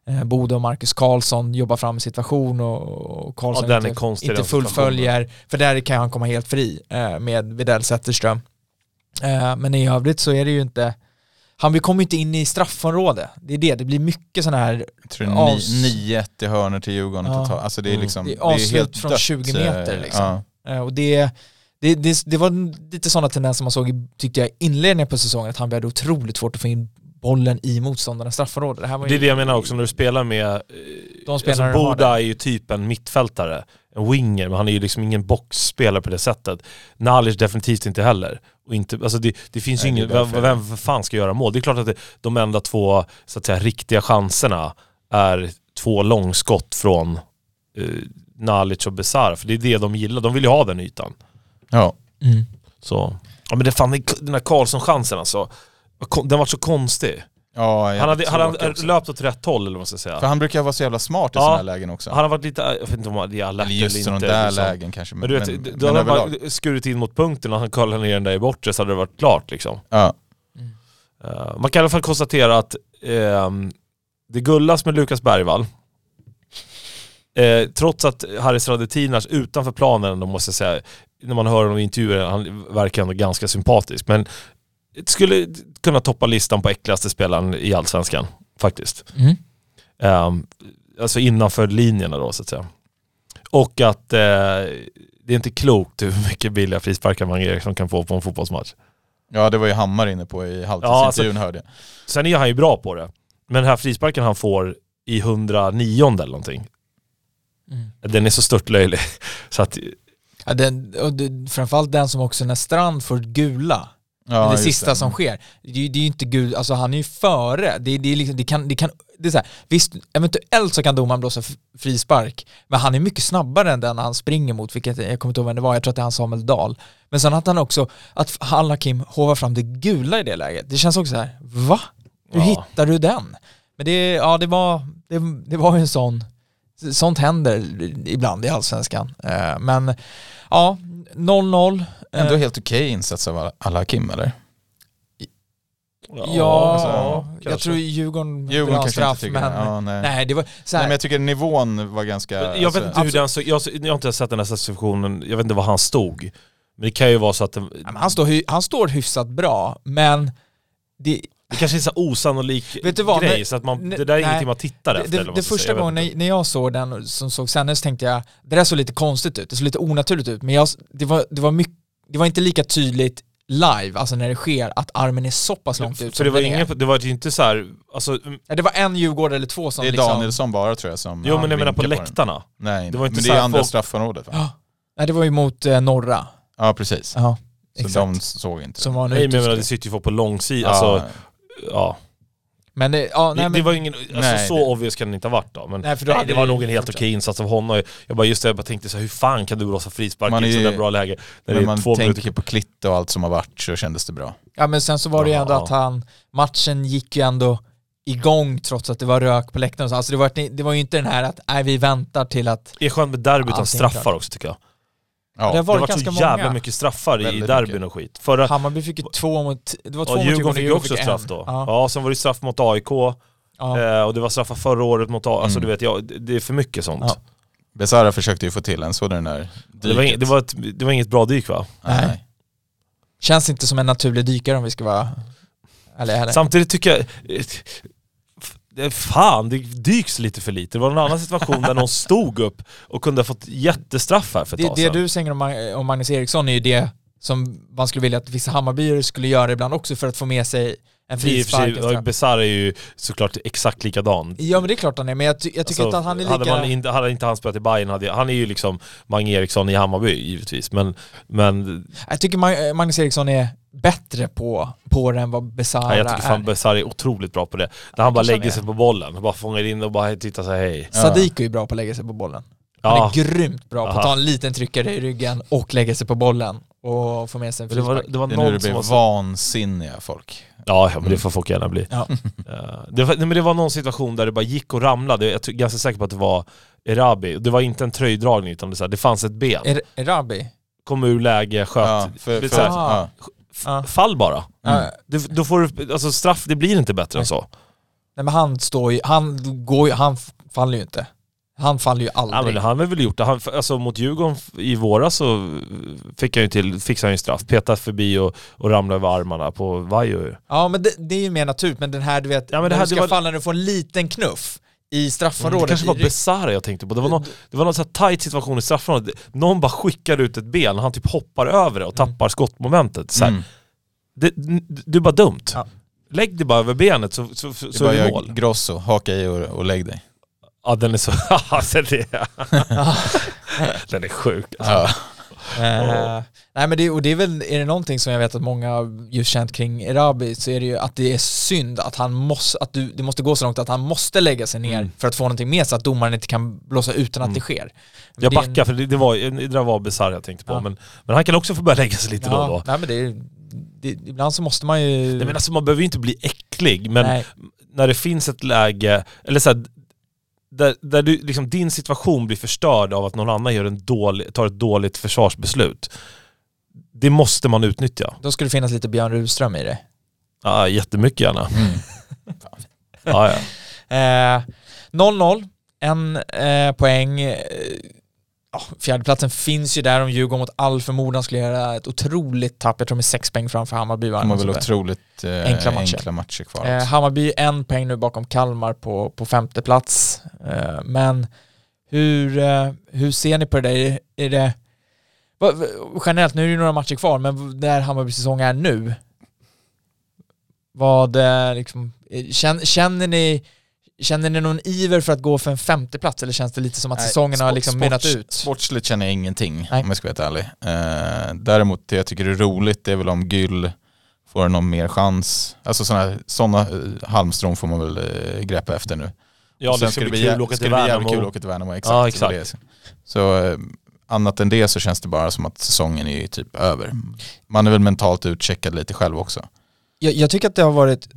eh, Bode och Marcus Karlsson jobbar fram en situation och, Karlsson Ja, är inte, inte fullföljer, för där kan han komma helt fri eh, med Widell Zetterström. Eh, men i övrigt så är det ju inte, han kommer ju inte in i straffområde, det är det, det blir mycket sådana här Jag tror det är Avs- ni- 9-1 i hörnor till Djurgården Ja. totalt. Alltså det är Mm. liksom, Det är avslut från 20 meter, liksom. Ja. Och det, det, det, det var lite sådana tendenser man såg i, tyckte jag, inledningen på säsongen, att han hade otroligt svårt att få in bollen i motståndarnas straffområde. Det, här var ju, Det är det jag menar också när du spelar med... eh, De spelarna alltså Boda är ju typ en mittfältare, en winger, men han är ju liksom ingen boxspelare på det sättet. Nalic definitivt inte heller. Och inte, alltså det, det finns ju Nej, är ingen, vem, vem för fan ska göra mål? Det är klart att det, de enda två så att säga, riktiga chanserna är två långskott från eh, Nalic och Besara, för det är det de gillar. De vill ju ha den ytan. Ja. Mm. Så. Ja men det fan, den här Karlsson-chansen alltså, den var så konstig. Ja, Han hade, hade han löpt åt rätt håll eller vad man ska säga. För han brukar vara så jävla smart i Ja. sådana här lägen också. Han har varit lite, jag vet inte om det är alert eller just eller sådana inte. där liksom. lägen kanske. Men du vet, men, då men hade han bara skurit in mot punkten och han kollade ner den där i bortre så hade det varit klart liksom. Ja. Eh, man kan i alla fall konstatera att ehm, det gullas med Lukas Bergvall. Eh, trots att Haris Radetinac utanför planen, då måste jag säga, när man hör honom i intervjuer, han verkar ändå ganska sympatisk. Men skulle kunna toppa listan på äckligaste spelaren i Allsvenskan, faktiskt. Mm. Um, alltså innanför linjerna då så att säga. Och att eh, det är inte klokt hur mycket billiga frisparkar Mange Eriksson kan få på en fotbollsmatch. ja, det var ju Hammar inne på i halvtidsintervjun hörde jag. Sen är han ju bra på det. Men den här frisparken han får i 109 eller någonting, Mm. den är så stört löjlig. [laughs] Så att, Ja, den, och det, framförallt den som också när Strand får gula, Ja, det sista som sker. Det, det är ju inte gul, alltså han är ju före. Det, det, är liksom, det kan, det kan, det är så här, visst, eventuellt så kan domaren blåsa frispark, men han är mycket snabbare än den han springer mot, vilket jag kommer inte ihåg vem det var, jag tror att det är han Samuel Dahl. Men sen att han också, att Al Hakim hovar fram det gula i det läget, det känns också så här, va? Hur Ja. hittar du den? Men det, ja, det var, det, det var ju en sån, sånt händer ibland i allsvenskan. Eh, Men ja, 0-0. Eh, Ändå helt okej insats av Al-Hakim eller? Ja, alltså, jag tror Djurgården vill Djurgården ha kanske straff, inte tycker men ja, nej. nej, det var så nej här, men jag tycker nivån var ganska... Jag alltså, vet inte hur den så, jag, jag har inte sett den här situationen, jag vet inte var han stod. Men det kan ju vara så att ja, men han, står, han står hyfsat bra, men det, det kanske är så här osannolik Vet du vad, grej, när- så att man, det där är nej, ingenting man tittar det, efter. det, det ska första säga, gången när, jag såg den och som såg sen så tänkte jag, det där såg lite konstigt ut, det såg lite onaturligt ut, men jag, det, var, det, var mycket, det var inte lika tydligt live, alltså när det sker, att armen är så pass långt ut För det var, ingen, det var ju inte så här, alltså, mm, Ja, det var en Djurgårdare eller två som Det är liksom... Danielsson bara tror jag som jo men jag menar på vinkar den. läktarna. Nej, Det var inte men så det är andra folk- straffområdet va? Ja, nej, det var ju mot eh, norra. Ja precis. Ja, Så exakt. de såg inte Som var en Nej men jag menar det sitter ju folk på långsidan, ja, alltså, ja. Men det, ja, nej, det, men, det var ingen, alltså Nej, så det- obvious kan det inte ha varit då. Men Nej, för då nej, det var nog en helt okej insats av honom. Jag bara just det, jag bara tänkte så här, hur fan kan du blåsa frispark Man i ett där bra läge? När men det är man två minuter tänker på Klitt och allt som har varit så kändes det bra. ja, men sen så var det ju ändå att han, matchen gick ju ändå igång trots att det var rök på läktaren. Alltså det var, det var ju inte den här att, nej vi väntar till att, Det är skönt med derby utan straffar klart. också tycker jag. Det har Ja, Det varit har varit ganska så jävla många. mycket straffar i Väldigt derbyn mycket. och skit. Förra, Hammarby fick ju två mot... Det var två och mot Djurgården fick ju också en. straff då. Ja. Ja. sen var det straff mot AIK, Ja. eh, och det var straffar förra året mot AIK. Alltså Mm. du vet, ja, det det är för mycket sånt. Ja. Besara försökte ju få till en, såg den där Det, var inget, det, var ett, det var inget bra dyk va? Nej. Känns inte som en naturlig dykare om vi ska vara ärliga heller. Samtidigt tycker jag... det Fan, det dyks lite för lite. Det var en annan situation där någon stod upp och kunde ha fått jättestraff här för ett Det, tag det sedan. du säger om, Mag- om Magnus Eriksson är ju det som man skulle vilja att vissa Hammarbyare skulle göra ibland också för att få med sig en frispark. en sig, straff. Besar är ju såklart exakt likadan. Ja men det är klart han är, men jag, ty- jag tycker Alltså, inte att han är hade, lika... man inte, hade inte han spelat i Bayern hade jag, Han är ju liksom Mange Eriksson i Hammarby givetvis, men, men Jag tycker Mag- Magnus Eriksson är bättre på, på det än vad Besara nej, jag tycker fan är. Besar är otroligt bra på det. När han bara lägger är. sig på bollen, och bara fångar in och bara tittar sig hej. Sadik är ju bra på att lägga sig på bollen. Han Ja, är grymt bra på att ta en liten tryckare i ryggen och lägga sig på bollen och få med sig en men det var, frispark. det var Det är någon det som var så, vansinniga folk. Ja, men det får folk gärna bli. Ja. Eh, det, var, nej, men det var någon situation där det bara gick och ramlade, jag är ganska säker på att det var Erabi. Det var inte en tröjdragning utan det, så här, det fanns ett ben. Är Erabi? Kom ur läge, sköt. Ja, för, är för, så här, ja. Ja. Fall bara. Mm. Ja, Det, då får du, alltså straff, det blir inte bättre än så. nej men han står ju, han går ju, han faller ju inte. Han faller ju aldrig. Ja, men han har väl gjort det. Han, alltså mot Djurgården i våras så fick han ju till, fixade han ju straff. Petat förbi och, och ramlade över armarna på Vaiho. Ja men det, det är ju mer naturligt, men den här du vet, Ja, men det här- du ska det var- falla när du får en liten knuff i Det straffområdet. kanske var Besara jag tänkte på. Det var någon, det var någon så här tight situation i straffområdet. Någon bara skickar ut ett ben och han typ hoppar över det och Mm. tappar skottmomentet. Så här, Mm. det, det är bara dumt. Ja. Lägg det bara över benet så, så, så, Det så är är det mål. Grosso, haka i och, och lägg dig. Ja den är så... [laughs] alltså det, [laughs] [laughs] den är sjuk. Alltså. Ja. Eh, nej men det, och det är väl, är det någonting som jag vet att många just känt kring Erabi så är det ju att det är synd att han måste, att du, det måste gå så långt att han måste lägga sig ner Mm. för att få någonting med sig, att domaren inte kan blåsa utan att Mm. det sker. Jag Det är en- backar för det, det, var, det där var Besara jag tänkte på. Ja. Men, men han kan också få börja lägga sig lite då och Ja, då. nej men det det, ibland så måste man ju... Nej, men alltså, man behöver ju inte bli äcklig, men nej. när det finns ett läge, eller så här, där, där du, liksom, din situation blir förstörd av att någon annan gör en dålig, tar ett dåligt försvarsbeslut. Det måste man utnyttja. Då skulle det finnas lite Björn Rudström i det. Ja, jättemycket gärna. Mm. Ja, ja. [laughs] Eh, 0-0, en eh, poäng. Ja, fjärdeplatsen finns ju där om Djurgården mot all förmodan skulle göra ett otroligt tapp. Jag tror med sex poäng framför Hammarby. va? De har Något väl otroligt eh, Enkla matcher. enkla matcher kvar. Eh. Hammarby en poäng nu bakom Kalmar på, på femte plats. Eh, men hur, eh, hur ser ni på det där? Är, det generellt, nu är det ju några matcher kvar, men där Hammarbys säsong är nu, vad eh, liksom, eh, känner, känner ni Känner ni någon iver för att gå för en femte plats eller känns det lite som att Nej, säsongen har liksom mynnat ut? Sportsligt känner jag ingenting Nej. om jag ska vara helt ärlig. Eh, däremot det jag tycker är roligt det är väl om Gyll får någon mer chans. Alltså sådana såna, eh, halmstrån får man väl eh, greppa efter nu. ja det ska, bli kul att åka till det bli jävligt Värnamo. kul att åka till Värnamo. Exakt. Ja, det exakt. det. Så eh, annat än det så känns det bara som att säsongen är typ över. Man är väl mentalt utcheckad lite själv också. Jag, jag tycker att det har varit,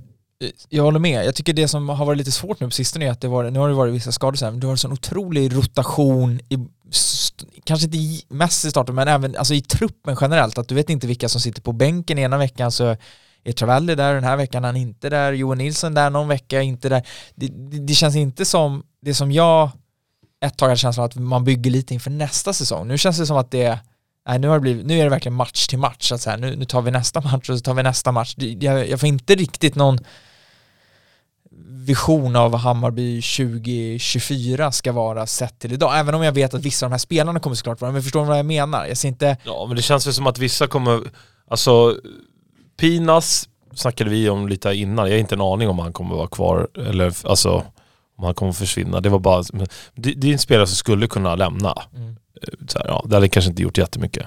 jag håller med, jag tycker det som har varit lite svårt nu på sistone är att det var, nu har det varit vissa skador så här, men du har en sån otrolig rotation i, st- kanske inte mest i starten men även alltså i truppen generellt, att du vet inte vilka som sitter på bänken ena veckan så är Travelli där den här veckan, han är inte där, Johan Nilsson där någon vecka, inte där. Det, det, det känns inte som, det som jag ett tag hade känslan att man bygger lite inför nästa säsong. Nu känns det som att det Nej, nu, har det blivit, nu är det verkligen match till match. Att så här, nu, nu tar vi nästa match och så tar vi nästa match. Jag, jag får inte riktigt någon vision av vad Hammarby 2024 ska vara sett till idag. Även om jag vet att vissa av de här spelarna kommer såklart vara, men förstår ni vad jag menar? Jag ser inte... Ja, men det känns väl som att vissa kommer... Alltså, Pinas snackade vi om lite innan. Jag har inte en aning om han kommer vara kvar eller alltså om han kommer försvinna. Det var bara... Det, det är en spelare som skulle kunna lämna. Mm. Så här, ja, det hade kanske inte gjort jättemycket.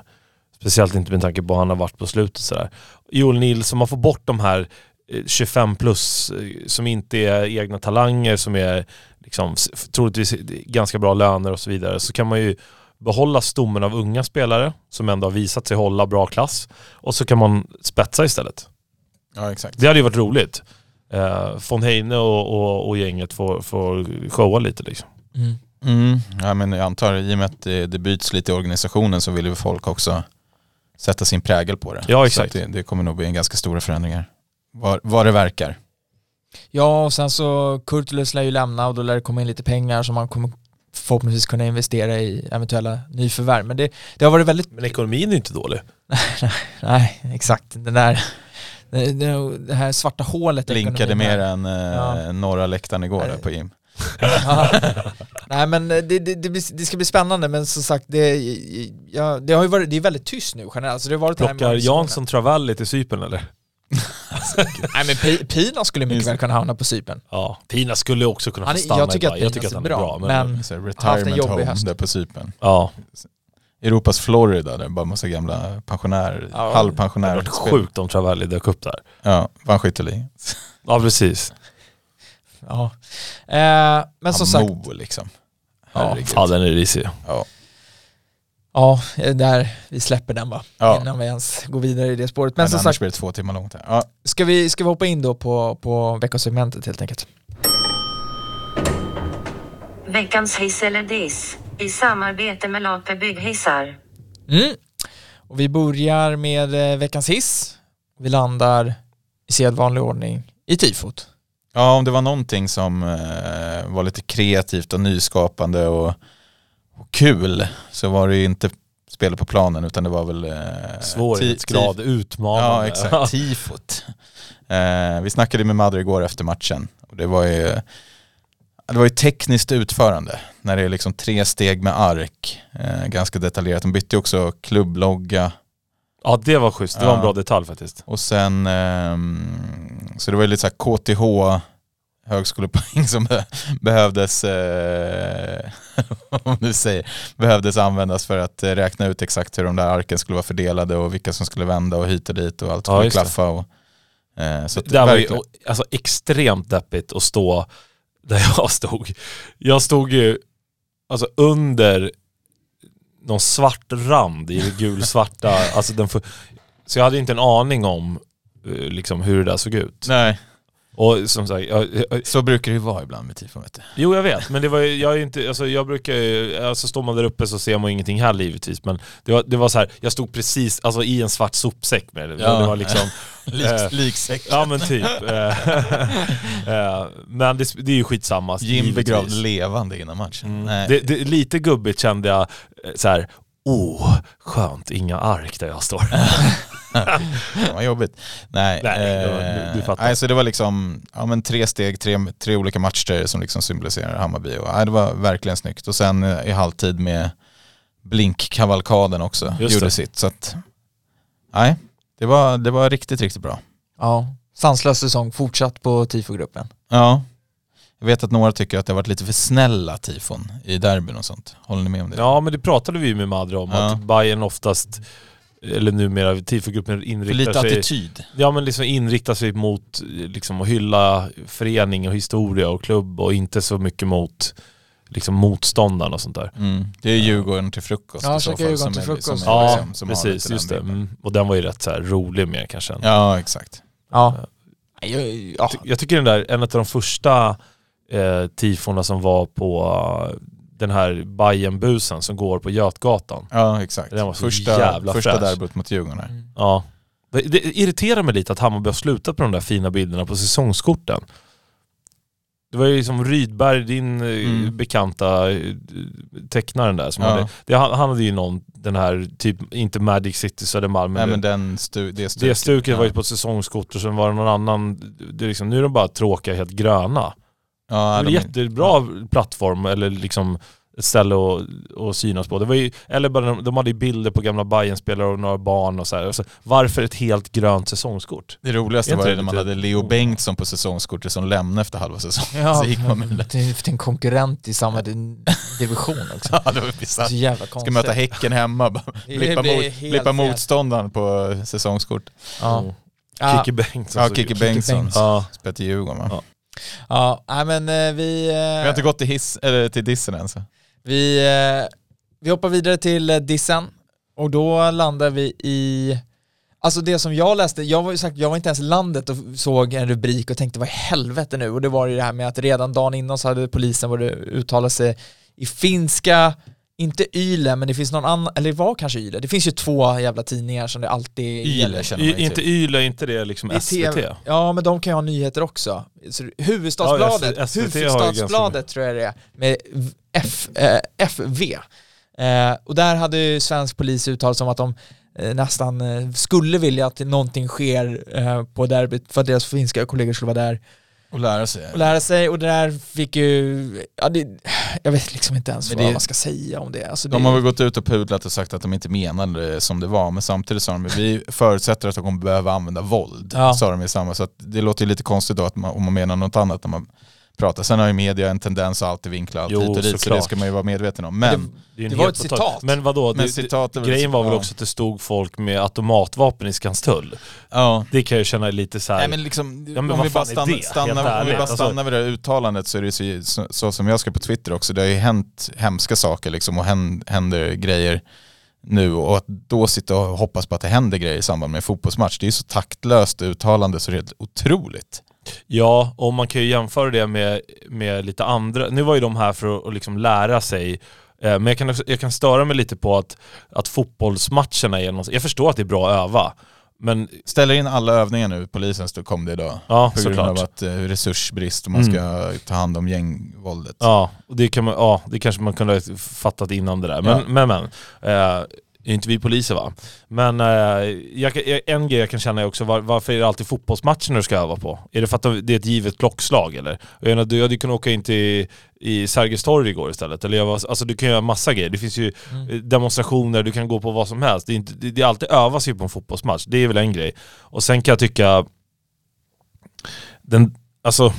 Speciellt inte med tanke på att han har varit på slutet sådär. Joel Nilsson, man får bort de här eh, 25 plus eh, som inte är egna talanger, som är liksom, troligtvis ganska bra löner och så vidare. Så kan man ju behålla stommen av unga spelare som ändå har visat sig hålla bra klass. Och så kan man spetsa istället. Ja exakt. Det hade ju varit roligt. Eh, von Heine och, och, och gänget får, får showa lite liksom. Mm. Mm. Ja, men jag antar i och med att det, det byts lite i organisationen så vill ju folk också sätta sin prägel på det. Ja, exakt. det, det kommer nog bli en ganska stora förändringar. Vad, vad det verkar. Ja, och sen så Kurtulus lär ju lämna och då lär det komma in lite pengar som man kommer förhoppningsvis kunna investera i eventuella nyförvärv. Men det, det har varit väldigt, Men ekonomin är ju inte dålig. [laughs] nej exakt, den där, det, här svarta hålet. Blinkade mer än eh, Ja. norra läktaren igår Nej. där på gym. [laughs] Nej men det, det, det, det ska bli spännande men som sagt det, ja, det har ju varit, det är väldigt tyst nu generellt. Så det har varit det här med Plockar. Jansson Travalli till Cypern eller? Nej men Pi- Pina skulle mycket väl kunna hamna på Cypern. Ja, Pina skulle också kunna få stanna jag tycker att. Jag tycker att han är bra. Men, men- Så retirement home höst. där på Cypern. ja, Europas Florida där bara massa gamla pensionärer, Ja. det halvpensionärer. hade varit sjukt om Travalli dök upp där. Ja, vann skytteligan. [laughs] Ja, precis. Ja. Eh, men som sagt, Mo liksom. Ja, Herregud. fan den är risig. Ja. Ja, där vi släpper den va. Ja. Innan vi ens går vidare i det spåret. Men, Men som sagt, blir det två timmar långt här. Ja. ska vi, ska vi hoppa in då på, på veckosegmentet helt enkelt? Veckans hiss eller diss i samarbete med Lape Bygghissar. Mm. Och vi börjar med eh, veckans hiss. Vi landar i sedvanlig ordning i tifot. ja, om det var någonting som eh, var lite kreativt och nyskapande och, och kul så var det ju inte spelet på planen utan det var väl eh, Svårighetsgrad, utmanande. Ja, exakt. Tifot. Eh, vi snackade med Madre igår efter matchen och det var ju det var ju tekniskt utförande när det är liksom tre steg med ark. Eh, ganska detaljerat. De bytte ju också klubblogga Ja, det var schysst. Det var en bra detalj faktiskt. och sen ehm, så det var ju lite så här KTH högskolepoäng som be- behövdes eh, [laughs] om du säger, behövdes användas för att räkna ut exakt hur de där arken skulle vara fördelade och vilka som skulle vända och hit och dit och allt Ja, skulle det. klaffa. Och, eh, så Det där var ju alltså, extremt deppigt att stå där [laughs] jag stod. Jag stod ju alltså, under någon svart rand i det gulsvarta. [laughs] alltså, den så jag hade inte en aning om eh, liksom, hur det där såg ut. Nej, Och som sagt, jag, jag, så brukar det ju vara ibland med tifon vet du. Jo jag vet, men det var jag är inte, alltså jag brukar ju, alltså står man där uppe så ser man ingenting här givetvis men det var, det var så här, jag stod precis, alltså i en svart sopsäck med det. Ja. Det var liksom, [laughs] Lik, Eh, liksäck. ja men typ. [laughs] Eh, [laughs] eh, men det, det är ju skitsamma. Jim givetvis. begravd levande innan matchen. Mm. Det, det, lite gubbigt kände jag eh, så här. Oh skönt, inga ark där jag står. [laughs] Det var jobbigt. Nej, Nej, det var- eh, du- du fattar. nej, så det var liksom ja, men tre steg, tre, tre olika matcher som liksom symboliserar Hammarby. Och, nej, det var verkligen snyggt. Och sen eh, i halvtid med blinkkavalkaden också Just gjorde det. sitt. Så att, nej, det var, det var riktigt, riktigt bra. Ja, sanslös säsong fortsatt på tifogruppen. Ja, jag vet att några tycker att det har varit lite för snälla tifon i derbyn och sånt. Håller ni med om det? Ja men det pratade vi ju med Madre om, Ja. att Bayern oftast, eller numera tifogruppen för inriktar lite sig attityd. Ja men liksom inrikta sig mot liksom, att hylla förening och historia och klubb och inte så mycket mot liksom, motståndarna och sånt där. Mm. Det är Djurgården till frukost Ja, käka fall. Djurgården som till är- frukost. som Ja, liksom- som precis, lite just det. Mm. Och den var ju rätt så här rolig mer kanske. än- Ja, exakt. Ja. Ja, ja. Ty- Jag tycker den där, en av de första eh, tifona som var på eh, den här Bajenbusen som går på Götgatan. Ja, exakt. Den var så första jävla första fräsch. derbyt mot Djurgården här. Mm. Ja. Det, det irriterar mig lite att Hammarby har slutat på de där fina bilderna på säsongskorten. Det var ju som Rydberg, din eh, Mm. bekanta eh, tecknaren där. Som Ja. hade, det, han hade ju någon, den här, typ, inte Magic City Södermalm, Nej men, den stu, det stuket. det stuket var ju ja. på ett säsongskort och sen var det någon annan, det är liksom, nu är de bara tråkiga, helt gröna. Ja, Det var en jättebra plattform eller liksom ställe att, synas på. Det var ju, eller bara de, de hade ju bilder på gamla Bayern-spelare och några barn och så här. Alltså, varför ett helt grönt säsongskort? det roligaste Är var ju det när man hade Leo Bengtsson på säsongskortet som lämnade efter halva säsongen. Ja, så gick man med det. en konkurrent i samma division också. [laughs] Ja, det var bisarrt. Så jävla konstigt. Ska möta Häcken hemma, blippa, mot, blippa motståndaren på säsongskort. Ja. Mm. Ja, Kikki Bengtsson. Ja, Kikki. Bengtsson. Ja. Spelar till Djurgården va? Ja. Ja, nej, men eh, vi... eh, Vi har inte gått till, hiss, eller till dissen än så. Vi, eh, vi hoppar vidare till dissen. Och då landar vi i, alltså det som jag läste, jag var ju sagt, jag var inte ens i landet och såg en rubrik och tänkte vad i helvete nu? Och det var ju det här med att redan dagen innan så hade polisen varit uttalat sig i finska, inte Yle, men det finns någon annan, eller det var kanske Yle. Det finns ju två jävla tidningar som det alltid Yle känner man ju inte till. Yle, inte det liksom Det SVT? TV. Ja, men de kan ju ha nyheter också. Så huvudstadsbladet, Ja, Huvudstadsbladet tror jag det är, med F, eh, FV. Eh, och där hade ju svensk polis uttalat som att de eh, nästan eh, skulle vilja att någonting sker eh, på derbyt för att deras finska kollegor skulle vara där Och lära sig. och lära sig och det där fick ju, ja, det, jag vet liksom inte ens Men vad det- man ska säga om det. Alltså, De det har väl gått ut och pudlat och sagt att de inte menade det som det var, men samtidigt sa de vi förutsätter att de kommer behöva använda våld. Ja. Sa de i samma, så att det låter ju lite konstigt då att man, om man menar något annat när man pratar. Sen har ju media en tendens att alltid vinkla allt Jo, hit och dit, så det ska man ju vara medveten om. Men, Det, en Det var ett total- citat. Men vadå? men det, citat det, grejen var väl ja. också att det stod folk med automatvapen i Skanstull. Ja. Det kan jag känna lite så här. Nej men liksom, Ja, men om vi bara det? Helt stannar, om vi bara alltså. stannar vid det här uttalandet så är det så, så, så som jag skrev på Twitter också, det har ju hänt hemska saker liksom och hän- händer grejer nu och att då sitta och hoppas på att det händer grejer i samband med en fotbollsmatch, det är ju så taktlöst uttalande så det är helt otroligt. Ja, och man kan ju jämföra det med, med lite andra. Nu var ju de här för att, liksom lära sig eh, men jag kan, jag kan störa mig lite på att, att fotbollsmatcherna är något, Jag förstår att det är bra att öva, men Ställer in alla övningar nu, polisen stod- kom det idag. ja, På grund av att eh, resursbrist och man ska ta hand om gängvåldet. Ja, och det, kan man, ja, det kanske man kunde ha fattat innan det där. Men, Ja. men, men. Eh, är inte vi poliser va? Men eh, jag, en grej jag kan känna är också, var, varför är det alltid fotbollsmatcher du ska öva på? Är det för att de- det är ett givet klockslag eller? Jag menar, du hade kunnat åka in till i Sergels torg igår istället. Eller jag var, alltså du kan göra massa grejer. Det finns ju eh, demonstrationer, du kan gå på vad som helst. Det är, inte, det, det är alltid övas ju på en fotbollsmatch. Det är väl en grej. Och sen kan jag tycka, den, alltså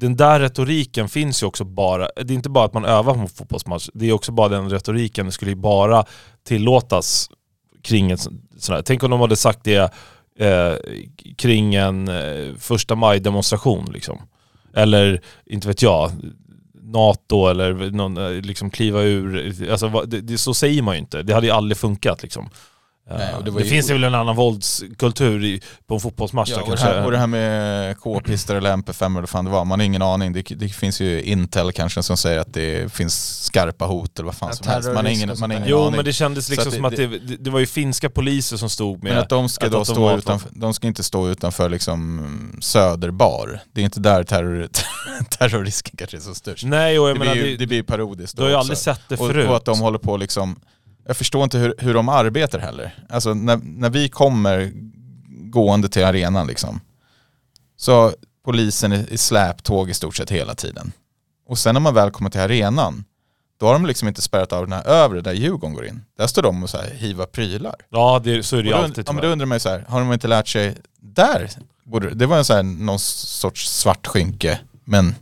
den där retoriken finns ju också bara, det är inte bara att man övar på en fotbollsmatch, det är också bara den retoriken, det skulle ju bara tillåtas kring en sån här. Tänk om de hade sagt det eh, kring en eh, första maj-demonstration liksom. Eller, inte vet jag, NATO eller någon, eh, liksom kliva ur, alltså det, det, så säger man ju inte. Det hade ju aldrig funkat liksom. Nej, och det det ju- finns ju väl en annan våldskultur i, på en fotbollsmatch Ja, och, det kanske. här, och det här med K-pister eller MP5 eller vad fan det var, man har ingen aning. Det, det finns ju Intel kanske som säger att det finns skarpa hot eller vad fan Ja, som helst. Man har ingen, och man har ingen Jo aning. men det kändes liksom att som det- att det, det, det var ju finska poliser som stod med Men att de ska ett då stå automatvapen. utanför, de ska inte stå utanför liksom Söderbar. Det är inte där terror, [laughs] terrorrisken kanske är så störst. Nej och jag Det menar, blir, ju, det, det blir parodiskt du har ju aldrig sett det och, förut. och att de håller på liksom, jag förstår inte hur, hur de arbetar heller. Alltså när, när vi kommer gående till arenan liksom, så polisen i, släptåg i stort sett hela tiden. Och sen när man väl kommer till arenan, då har de liksom inte spärrat av den här övre där Djurgården går in. Där står de och så här hivar prylar. Ja det, så är det ju alltid ja, men då undrar man ju så här, har de inte lärt sig där? Borde, det var en så här, någon sorts svart skynke, men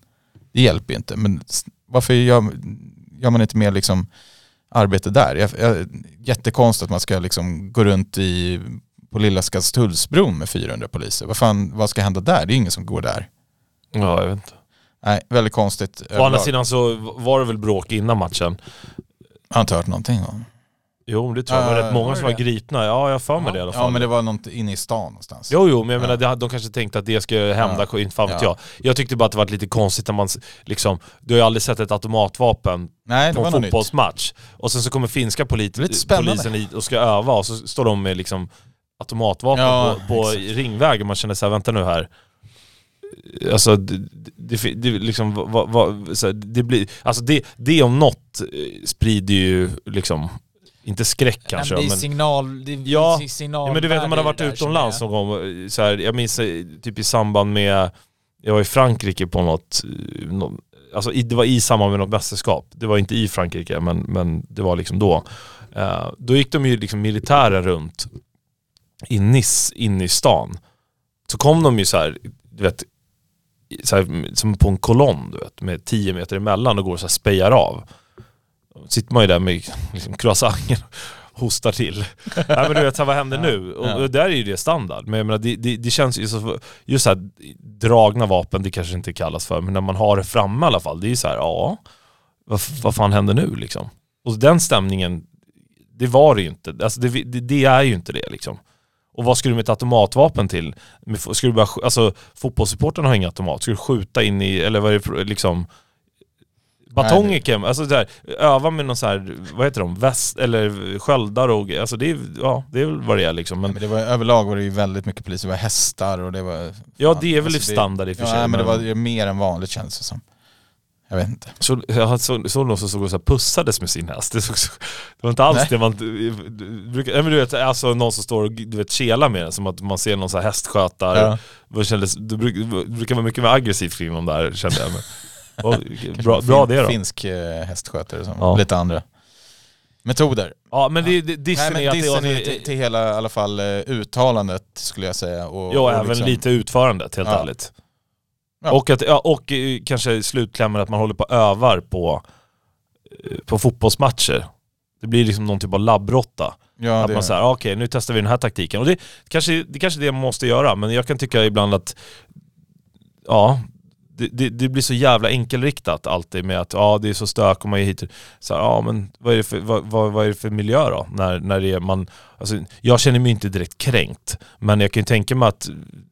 det hjälper ju inte. Men varför gör, gör man inte mer liksom arbete där? Jag, jag, jättekonstigt att man ska liksom gå runt i, på Lilla Skanstullsbron med 400 poliser. Vad, fan, vad ska hända där? Det är ingen som går där. Ja, jag vet inte. Nej, väldigt konstigt. Å andra sidan så var det väl bråk innan matchen. Jag har inte hört någonting om. Jo det tror jag, det var Ja, rätt många var som var det? gripna. Ja jag för mig det i alla fall. Ja men det var något inne i stan någonstans. Jo, jo, men jag Ja. menar, de kanske tänkte att det ska hända, Ja. inte fan vet Ja. jag. Jag tyckte bara att det var lite konstigt när man liksom, du har ju aldrig sett ett automatvapen Nej på en något nytt. fotbollsmatch. Och sen så kommer finska polit- polisen hit och ska öva och så står de med liksom automatvapen Ja, på, på ringvägen. Man känner såhär, vänta nu här. Alltså det, det, det, liksom, vad, vad, så här, det blir, alltså det, det om något eh, sprider ju liksom, inte skräck kanske Nej, men det är signal, det är Ja, signal Ja, men du vet när man har varit utomlands någon gång, så här, jag minns eh, typ i samband med, jag var i Frankrike på något, eh, nå- alltså det var i samband med något mästerskap. Det var inte i Frankrike men, men det var liksom då. Eh, då gick de ju liksom militären runt i Nice, inne i stan. Så kom de ju så här, du vet, så här, som på en kolonn du vet, med 10 meter emellan och går och så här spejar av. Sitter man ju där med liksom, croissanten och hostar till. [laughs] Nej men du vet, här, vad händer nu? Och, Ja. och där är ju det standard. Men jag menar, det, det, det känns ju så, just så här, dragna vapen, det kanske inte kallas för, men när man har det framme i alla fall, det är ju så här, ja, vad, vad fan händer nu liksom? Och den stämningen, det var det ju inte. Alltså det, det, det är ju inte det liksom. Och vad ska du med ett automatvapen till? Ska du bara, alltså fotbollssupportrarna har inga automat. Ska du skjuta in i, eller vad är det liksom? Batonger kan alltså där, öva med någon så här, vad heter de, väst eller sköldar och alltså det är, ja, det är väl vad det är liksom. Men, Men det var, överlag var det ju väldigt mycket poliser, det var hästar och det var... ja det är väl alltså det- standard i och för Ja, sig. men det var ju mer än vanligt känns det som. Jag vet inte. Så, jag såg så någon som såg och så pussades med sin häst. Det, såg så, det var inte alls Nej. det man... brukar- nej, men du vet, alltså någon som står och du vet, kelar med den, som att man ser någon så här hästskötare. Ja. Vad kändes, det, bruk, det brukar vara mycket mer aggressivt kring de där kände jag. Bra, bra det då. Finsk eh, hästskötare som Ja. lite andra metoder. Ja men det, det, Nej dissen men är att det, är till, till hela i alla fall eh, uttalandet skulle jag säga. Och, Ja, och även liksom- lite utförandet helt Ja. ärligt. Ja. Och, att, ja, och eh, kanske slutklämmen att man håller på och övar på, på fotbollsmatcher. Det blir liksom någon typ av labbrotta. Ja, att man säger, okej nu testar vi den här taktiken. Och det kanske det kanske är det man måste göra, men jag kan tycka ibland att ja, det, det, det blir så jävla enkelriktat alltid med att ja, det är så stök och man är hit. Så här, ja, men vad är det för, vad, vad, vad är det för miljö då? När, när det är man, alltså, jag känner mig inte direkt kränkt, men jag kan ju tänka mig att,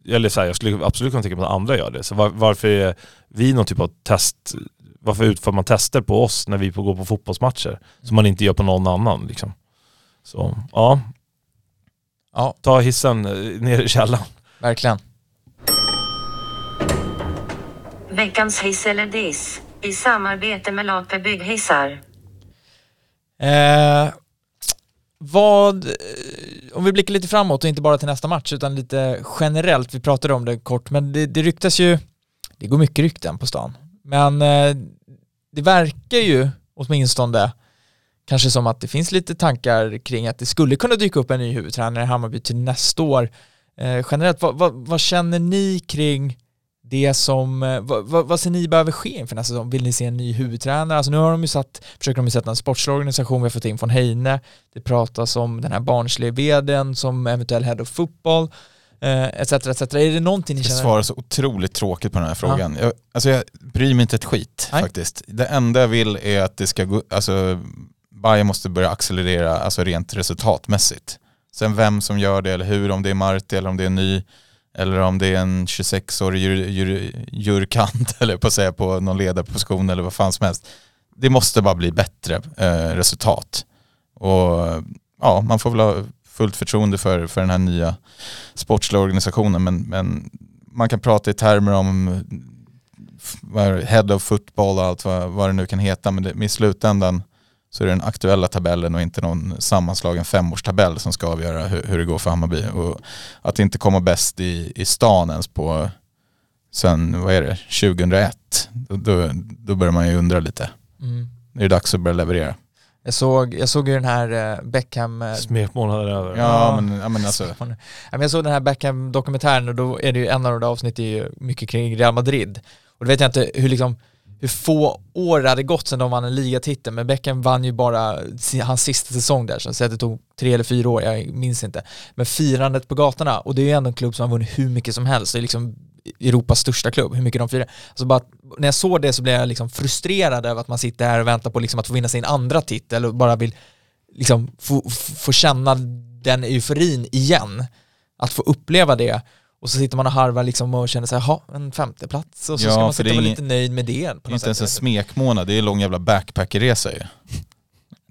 eller så här, jag skulle absolut kunna tänka mig att andra gör det. Så var, varför är vi någon typ av test, varför utför man tester på oss när vi går på fotbollsmatcher? Som man inte gör på någon annan liksom. Så ja, Ja, ta hissen eh, ner i källaren. verkligen. Veckans hiss eller diss. I samarbete med Lape Bygghissar. Eh, vad, eh, om vi blickar lite framåt och inte bara till nästa match utan lite generellt, vi pratade om det kort, men det, det ryktas ju, det går mycket rykten på stan, men eh, det verkar ju åtminstone kanske som att det finns lite tankar kring att det skulle kunna dyka upp en ny huvudtränare i Hammarby till nästa år. Eh, generellt, vad, vad, vad känner ni kring det som, eh, vad, vad, vad ser ni behöver ske inför nästa säsong? Vill ni se en ny huvudtränare? Alltså nu har de ju satt, försöker de ju sätta en sportslig organisation, vi har fått in från Heine, det pratas om den här barnsliga vdn som eventuell head of football, eh, etc, etc. Är det någonting ni Jag känner? svarar så otroligt tråkigt på den här frågan. Jag, alltså jag bryr mig inte ett skit Nej. faktiskt. Det enda jag vill är att det ska gå, alltså Bayern måste börja accelerera alltså rent resultatmässigt. Sen vem som gör det eller hur, om det är Marti eller om det är en ny eller om det är en 26-årig jur, jur, jurkant [laughs] eller på säga på någon ledarposition eller vad fan som helst. Det måste bara bli bättre eh, resultat. Och ja, man får väl ha fullt förtroende för, för den här nya sportsliga organisationen men, men man kan prata i termer om head of football och allt vad, vad det nu kan heta men, det, men i slutändan så är det den aktuella tabellen och inte någon sammanslagen femårstabell som ska avgöra hur, hur det går för Hammarby. Och att inte komma bäst i, i stan ens på sen, vad är det, 2001, då, då, då börjar man ju undra lite. Mm. Nu är det dags att börja leverera. Jag såg, jag såg ju den här eh, Beckham eh, Smekmånader över. Ja, men, ja, men alltså, Ja, men Jag såg den här Beckham-dokumentären och då är det ju en av de avsnitt är ju mycket kring Real Madrid. Och då vet jag inte hur liksom hur få år det hade gått sedan de vann en ligatitel, men Beckham vann ju bara hans sista säsong där, så att det tog tre eller fyra år, jag minns inte. Men firandet på gatorna, och det är ju ändå en klubb som har vunnit hur mycket som helst, det är liksom Europas största klubb, hur mycket de firar. Alltså bara, när jag såg det så blev jag liksom frustrerad över att man sitter här och väntar på liksom att få vinna sin andra titel och bara vill liksom få- få känna den euforin igen. Att få uppleva det och så sitter man och harvar liksom och känner sig, jaha, en femteplats och så Ja, ska man sitta och vara lite nöjd med det. På inte ens en sätt. smekmånad, det är en lång jävla backpackerresa ju.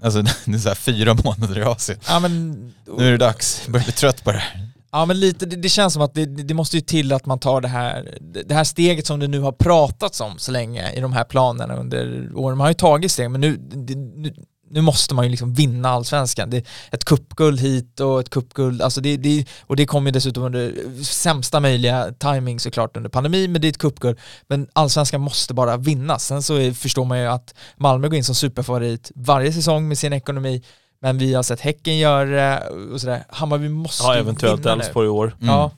Alltså [laughs] det är så här fyra månader i Asien. Ja men, Nu är det dags, jag börjar bli trött på det här. ja, men lite, det, det känns som att det, det måste ju till att man tar det här, det här steget som det nu har pratats om så länge i de här planerna under åren. Man har ju tagit steg men nu, det, nu, nu måste man ju liksom vinna allsvenskan. Det är ett kuppguld hit och ett kuppguld, alltså det, det, och det kommer ju dessutom under sämsta möjliga timing såklart under pandemin, men det är ett kuppguld. Men allsvenskan måste bara vinnas. Sen så är, förstår man ju att Malmö går in som superfavorit varje säsong med sin ekonomi, men vi har sett Häcken göra och sådär. Hammarby måste Ja, eventuellt. Elfsborg i år. Mm. Ja.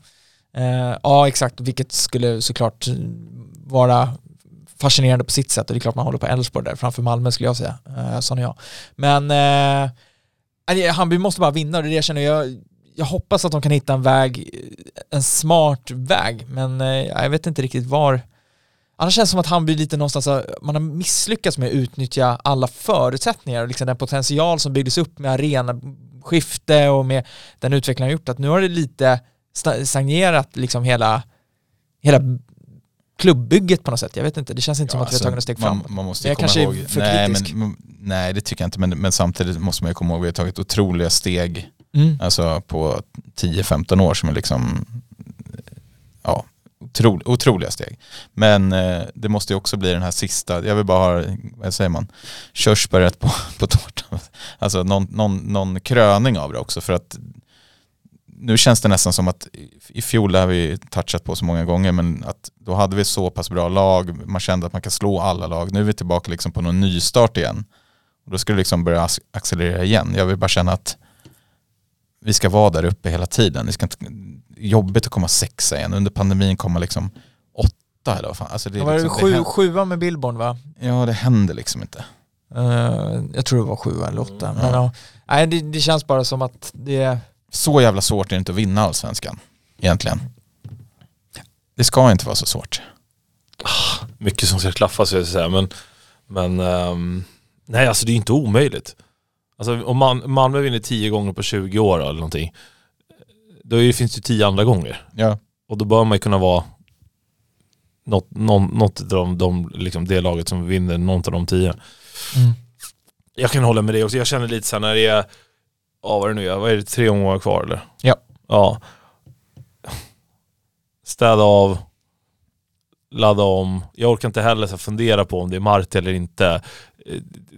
Eh, ja, exakt, vilket skulle såklart vara fascinerande på sitt sätt och det är klart man håller på Elfsborg där framför Malmö skulle jag säga, eh, sån är jag. Men eh, Hammarby måste bara vinna och det är det jag känner, jag, jag hoppas att de kan hitta en väg, en smart väg, men eh, jag vet inte riktigt var Annars känns det som att Hammarby lite någonstans, har- man har misslyckats med att utnyttja alla förutsättningar och liksom den potential som byggdes upp med arenaskifte och med den utvecklingen har gjort att nu har det lite stagnerat liksom hela, hela klubbbygget på något sätt. Jag vet inte, det känns inte som Ja, att vi har alltså, tagit några steg man, framåt. man måste ju jag kanske är ihåg, för nej, kritisk. men, nej det tycker jag inte, men, men samtidigt måste man ju komma ihåg att vi har tagit otroliga steg Mm. alltså på 10-15 år som är liksom ja, otro, otroliga steg. Men eh, det måste ju också bli den här sista, jag vill bara ha, vad säger man, körsbäret på, [laughs] på tårtan. Alltså någon, någon, någon kröning av det också för att nu känns det nästan som att i fjol, det har vi touchat på så många gånger, men att då hade vi så pass bra lag, man kände att man kan slå alla lag. Nu är vi tillbaka liksom på någon nystart igen. Och då skulle det liksom börja ac- accelerera igen. Jag vill bara känna att vi ska vara där uppe hela tiden. Det ska inte, jobbigt att komma sexa igen. Under pandemin komma liksom åtta eller vad fan. Alltså det, var liksom, sju, det, sjua med Billborn va? ja, det händer liksom inte. Eh, jag tror det var sjua eller åtta. Mm, Men, ja. Nej, det, det känns bara som att det. Så jävla svårt är det inte att vinna allsvenskan egentligen. Det ska inte vara så svårt. mycket som ska klaffa så jag säga. Men, men ehm, nej alltså det är inte omöjligt. Alltså om man, Malmö vinner 10 gånger på 20 år eller någonting. Då finns det ju 10 andra gånger. Ja, Och då bör man ju kunna vara något, någon, något av de, de, liksom det laget som vinner någon av de 10. Mm. Jag kan hålla med dig också. Jag känner lite så här när det är, ja vad det nu är, vad är det, tre omgångar kvar eller? Ja. Ja. Städa av, ladda om. Jag orkar inte heller så fundera på om det är Marti eller inte.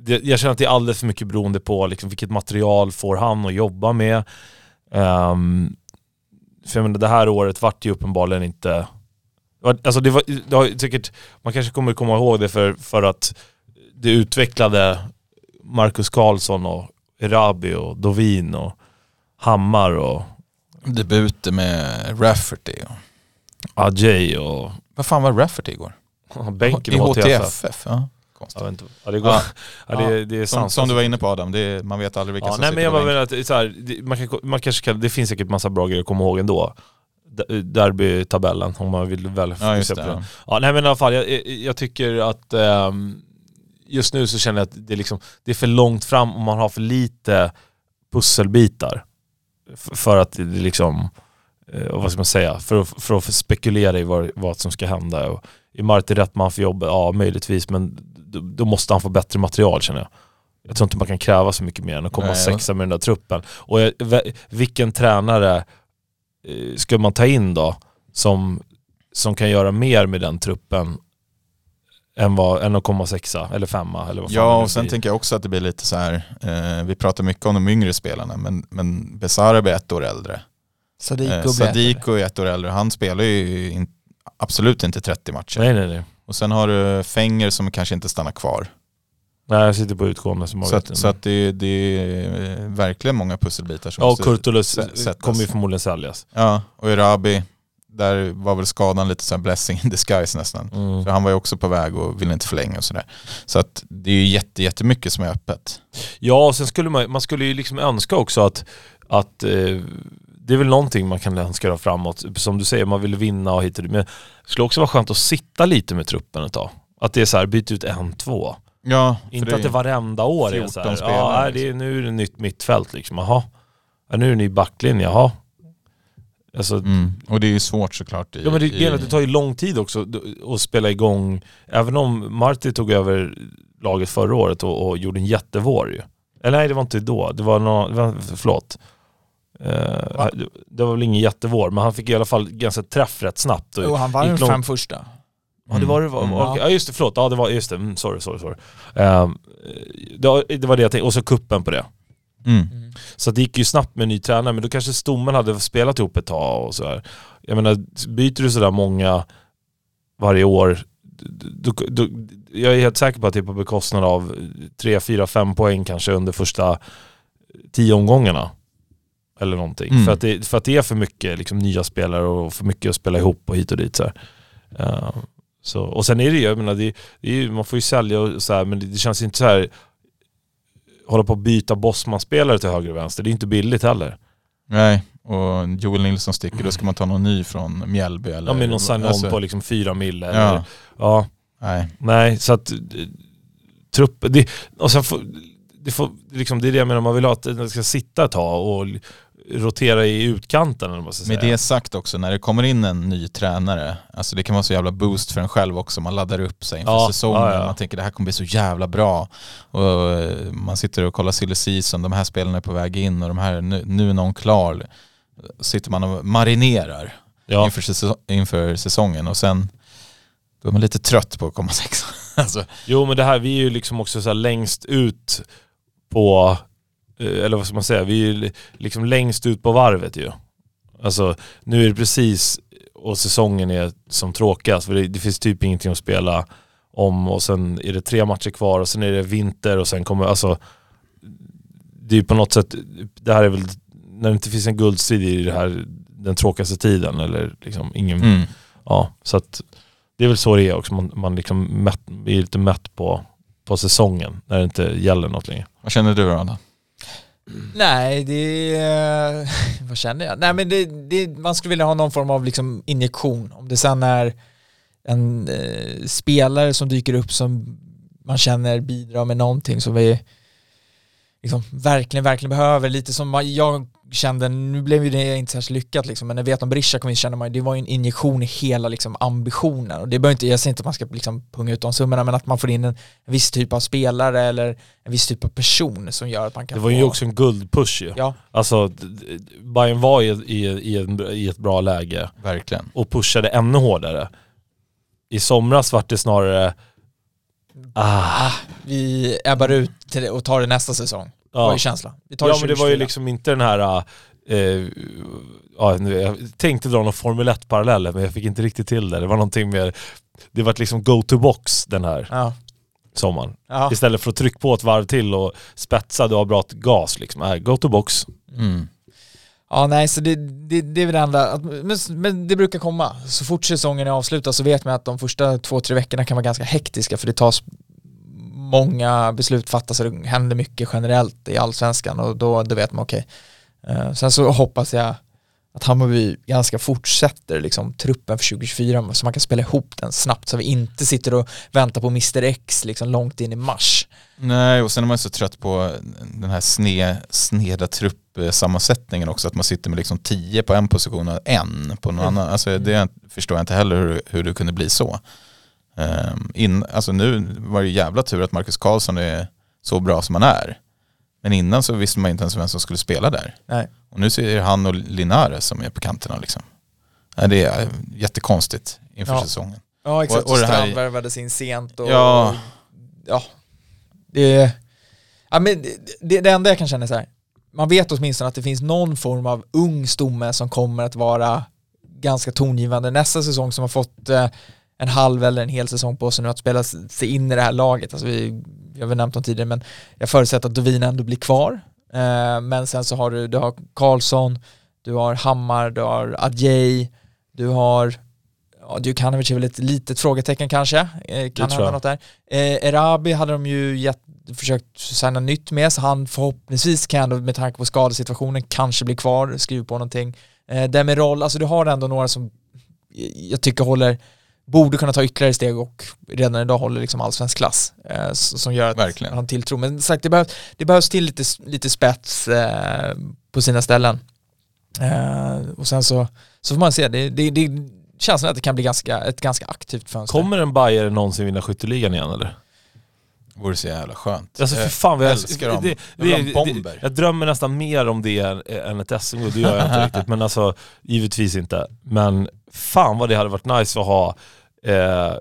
Jag känner att det är alldeles för mycket beroende på liksom vilket material får han att jobba med. Um, för jag menar, det här året vart ju uppenbarligen inte... Alltså det var, det har säkert, man kanske kommer komma ihåg det för, för att det utvecklade Marcus Karlsson och Erabi och Dovin och Hammar och debuter med Rafferty. och- Ajay och Vad fan var Rafferty igår? bänken I HTFF. Ja. Konstigt. Jag vet inte. Ja, det, går, Ja. ja, det, det är Som, sant. som du var inne på Adam, det är, man vet aldrig vilka Ja, som nej men jag bara menar att så här, det, man, kan, man kanske kan, det finns säkert massa bra grejer att komma ihåg ändå. Derby-tabellen om man vill väl Ja just det. Ja. Ja, nej men i alla fall, jag, jag- tycker att ehm, just nu så känner jag att det är, liksom, det är för långt fram och man har för lite pusselbitar. För att det liksom, eh, vad ska man säga, för att, för att spekulera i vad, vad som ska hända. Och är Marti rätt man för jobbet? Ja, möjligtvis, men då, då måste han få bättre material känner jag. Jag tror inte man kan kräva så mycket mer än att komma Nej, sexa med den där truppen. Och jag, vilken tränare eh, ska man ta in då som, som kan göra mer med den truppen än, vad, än att komma sexa eller femma eller vad fan Ja, och sen blir. tänker jag också att det blir lite så här, eh, vi pratar mycket om de yngre spelarna, men, men Besarab är ett år äldre. Sadiko Eh, Sadiko är ett år äldre, han spelar ju in, absolut inte 30 matcher. Nej nej nej. Och sen har du Fenger som kanske inte stannar kvar. Nej jag sitter på utgående som Så att, så att det, det är verkligen många pusselbitar som Ja och Kurtulus kommer ju förmodligen säljas. Ja, och Erabi, där var väl skadan lite så blessing in disguise nästan. Mm. För han var ju också på väg och ville inte förlänga och sådär. Så att det är ju jätte, jättemycket som är öppet. Ja och sen skulle man, man skulle ju liksom önska också att, att eh, det är väl någonting man kan önska då framåt. Som du säger, man vill vinna och hit och dit. Men det skulle också vara skönt att sitta lite med truppen ett tag. Att det är så här, byt ut en, två. Ja, Inte att det varenda år är så här, 14 spelare, ja, nej, det är, nu är det nytt mittfält liksom, jaha. Ja, nu är det ny backlinje, jaha. Alltså, Mm. Och det är ju svårt såklart. I, ja, men det, i, det tar ju lång tid också att spela igång, även om Marti tog över laget förra året och, och gjorde en jättevår ju. Eller nej, det var inte då, det var någon, det var- förlåt. Eh, det var väl ingen jättevår, men han fick i alla fall ganska träff rätt snabbt. Och Jo, han vann långt- fem första. Ja det var det, var, Mm. okej, ja just det, förlåt, ja det var, just det, mm, sorry, sorry, sorry. Ehm, det, var, det var det jag tänkte, och så kuppen på det. Mm. Så det gick ju snabbt med en ny tränare, men då kanske stommen hade spelat ihop ett tag och sådär. Jag menar, byter du sådär många varje år, då, då, jag är helt säker på att det är på bekostnad av 3, 4, 5 poäng kanske under första tio omgångarna. Eller någonting. Mm. För, att det, för att det är för mycket liksom, nya spelare och för mycket att spela ihop och hit och dit. Så här. Eh, så, och sen är det ju, jag menar, det, det är man får ju sälja och så här, men det, det känns inte så här hålla på att byta Bosman-spelare till höger och vänster. Det är inte billigt heller. Nej, och Joel Nilsson sticker, då ska man ta någon ny från Mjällby eller... Ja men någon sign-on alltså, på liksom fyra mil eller, Ja, ja. nej. Nej, så att eh, trupp, det, och sen får, det, får, liksom, det är det jag menar, man vill ha att den ska sitta ett tag och rotera i utkanten eller vad ska Med säga. det sagt också, när det kommer in en ny tränare, alltså det kan vara så jävla boost för en själv också, man laddar upp sig inför Ja, säsongen, ja, ja. man tänker det här kommer bli så jävla bra. Och eh, man sitter och kollar silly season, de här spelarna är på väg in och de här, nu, nu är någon klar. Sitter man och marinerar ja. inför, säsong, inför säsongen och sen då är man lite trött på att komma sexa. [laughs] alltså, Jo men det här, vi är ju liksom också så längst ut på, eller vad ska man säga, vi är ju liksom längst ut på varvet ju. Alltså nu är det precis, och säsongen är som tråkigast för det, det finns typ ingenting att spela om och sen är det tre matcher kvar och sen är det vinter och sen kommer, alltså det är ju på något sätt, det här är väl, när det inte finns en guldstrid i det här den tråkigaste tiden eller liksom ingen mm. Ja, så att det är väl så det är också. Man, man liksom mätt, är lite mätt på, på säsongen när det inte gäller något längre. Vad känner du då? Nej, det... eh, [laughs] Vad känner jag? Nej men det, det, man skulle vilja ha någon form av liksom injektion. Om det sen är en eh, spelare som dyker upp som man känner bidrar med någonting som vi liksom verkligen, verkligen behöver. Lite som man- jag kände, nu blev ju det inte särskilt lyckat liksom, men när Veton Berisha kom in kände man det var ju en injektion i hela liksom, ambitionen. Och det behöver inte, jag säger inte att man ska liksom, punga ut de summorna, men att man får in en, en viss typ av spelare eller en viss typ av person som gör att man kan Det var få... ju också en guldpush ju. Ja, Alltså, Bayern var i, i, i, en, i ett bra läge Verkligen. och pushade ännu hårdare. I somras var det snarare, ah, vi ebbar ut och tar det nästa säsong. Det var ja. ju känslan. Vi tar ja det men det var ju 2024. liksom inte den här, eh, ja, jag tänkte dra någon Formel 1-parallell men jag fick inte riktigt till det. Det var någonting mer, det var liksom go-to-box den här Ja. sommaren. Ja. Istället för att trycka på ett varv till och spetsa, du har bra gas liksom. Här, go to box. Mm. ja, nej, så det, det, det är väl det enda, men, men det brukar komma. Så fort säsongen är avslutad så vet man att de första två, tre veckorna kan vara ganska hektiska för det tas många beslut fattas och det händer mycket generellt i allsvenskan och då, då vet man okej. Eh, sen så hoppas jag att Hammarby ganska fortsätter liksom truppen för 2024 så man kan spela ihop den snabbt så vi inte sitter och väntar på Mr X liksom långt in i mars. Nej, och sen är man så trött på den här sne, sneda truppsammansättningen också, att man sitter med liksom tio på en position och en på någon annan. Alltså det förstår jag inte heller hur, hur det kunde bli så. Um, in, alltså nu var det jävla tur att Marcus Karlsson är så bra som han är. Men innan så visste man inte ens vem som skulle spela där. Nej. Och nu det han och Linares som är på kanterna liksom. Det är jättekonstigt inför Ja. säsongen. Ja exakt, Och- och, här- värvades in sent och Ja. ja, det, ja men det, det, det enda jag kan känna är så här, man vet åtminstone att det finns någon form av ung stomme som kommer att vara ganska tongivande nästa säsong som har fått eh, en halv eller en hel säsong på sig nu att spela sig in i det här laget. Alltså vi, jag har väl nämnt dem tidigare men jag förutsätter att Dovin ändå blir kvar. Eh, men sen så har du, du har Karlsson, du har Hammar, du har Adjei, du har Ja, Djukanovic är väl ett litet frågetecken kanske, eh, kan tror hända något där. Eh, Erabi hade de ju gett, försökt signa nytt med, så han förhoppningsvis kan med tanke på skadesituationen kanske bli kvar, skriva på någonting. Eh, Demirol, alltså du har ändå några som jag tycker håller, borde kunna ta ytterligare steg och redan idag håller liksom allsvensk klass. Eh, som gör att Verkligen. han tilltror. Men sagt, det, behövs, det behövs till lite, lite spets eh, på sina ställen. Eh, och sen så, så får man se, det, det, det känns som att det kan bli ganska, ett ganska aktivt fönster. Kommer en Bayern någonsin vinna skytteligan igen eller? Vore så jävla skönt. Alltså för fan vad jag älskar dem. Det, det, det, bomber. jag drömmer nästan mer om det än, än ett SM-guld, det gör jag inte [laughs] riktigt. Men alltså givetvis inte. Men fan vad det hade varit nice att ha eh,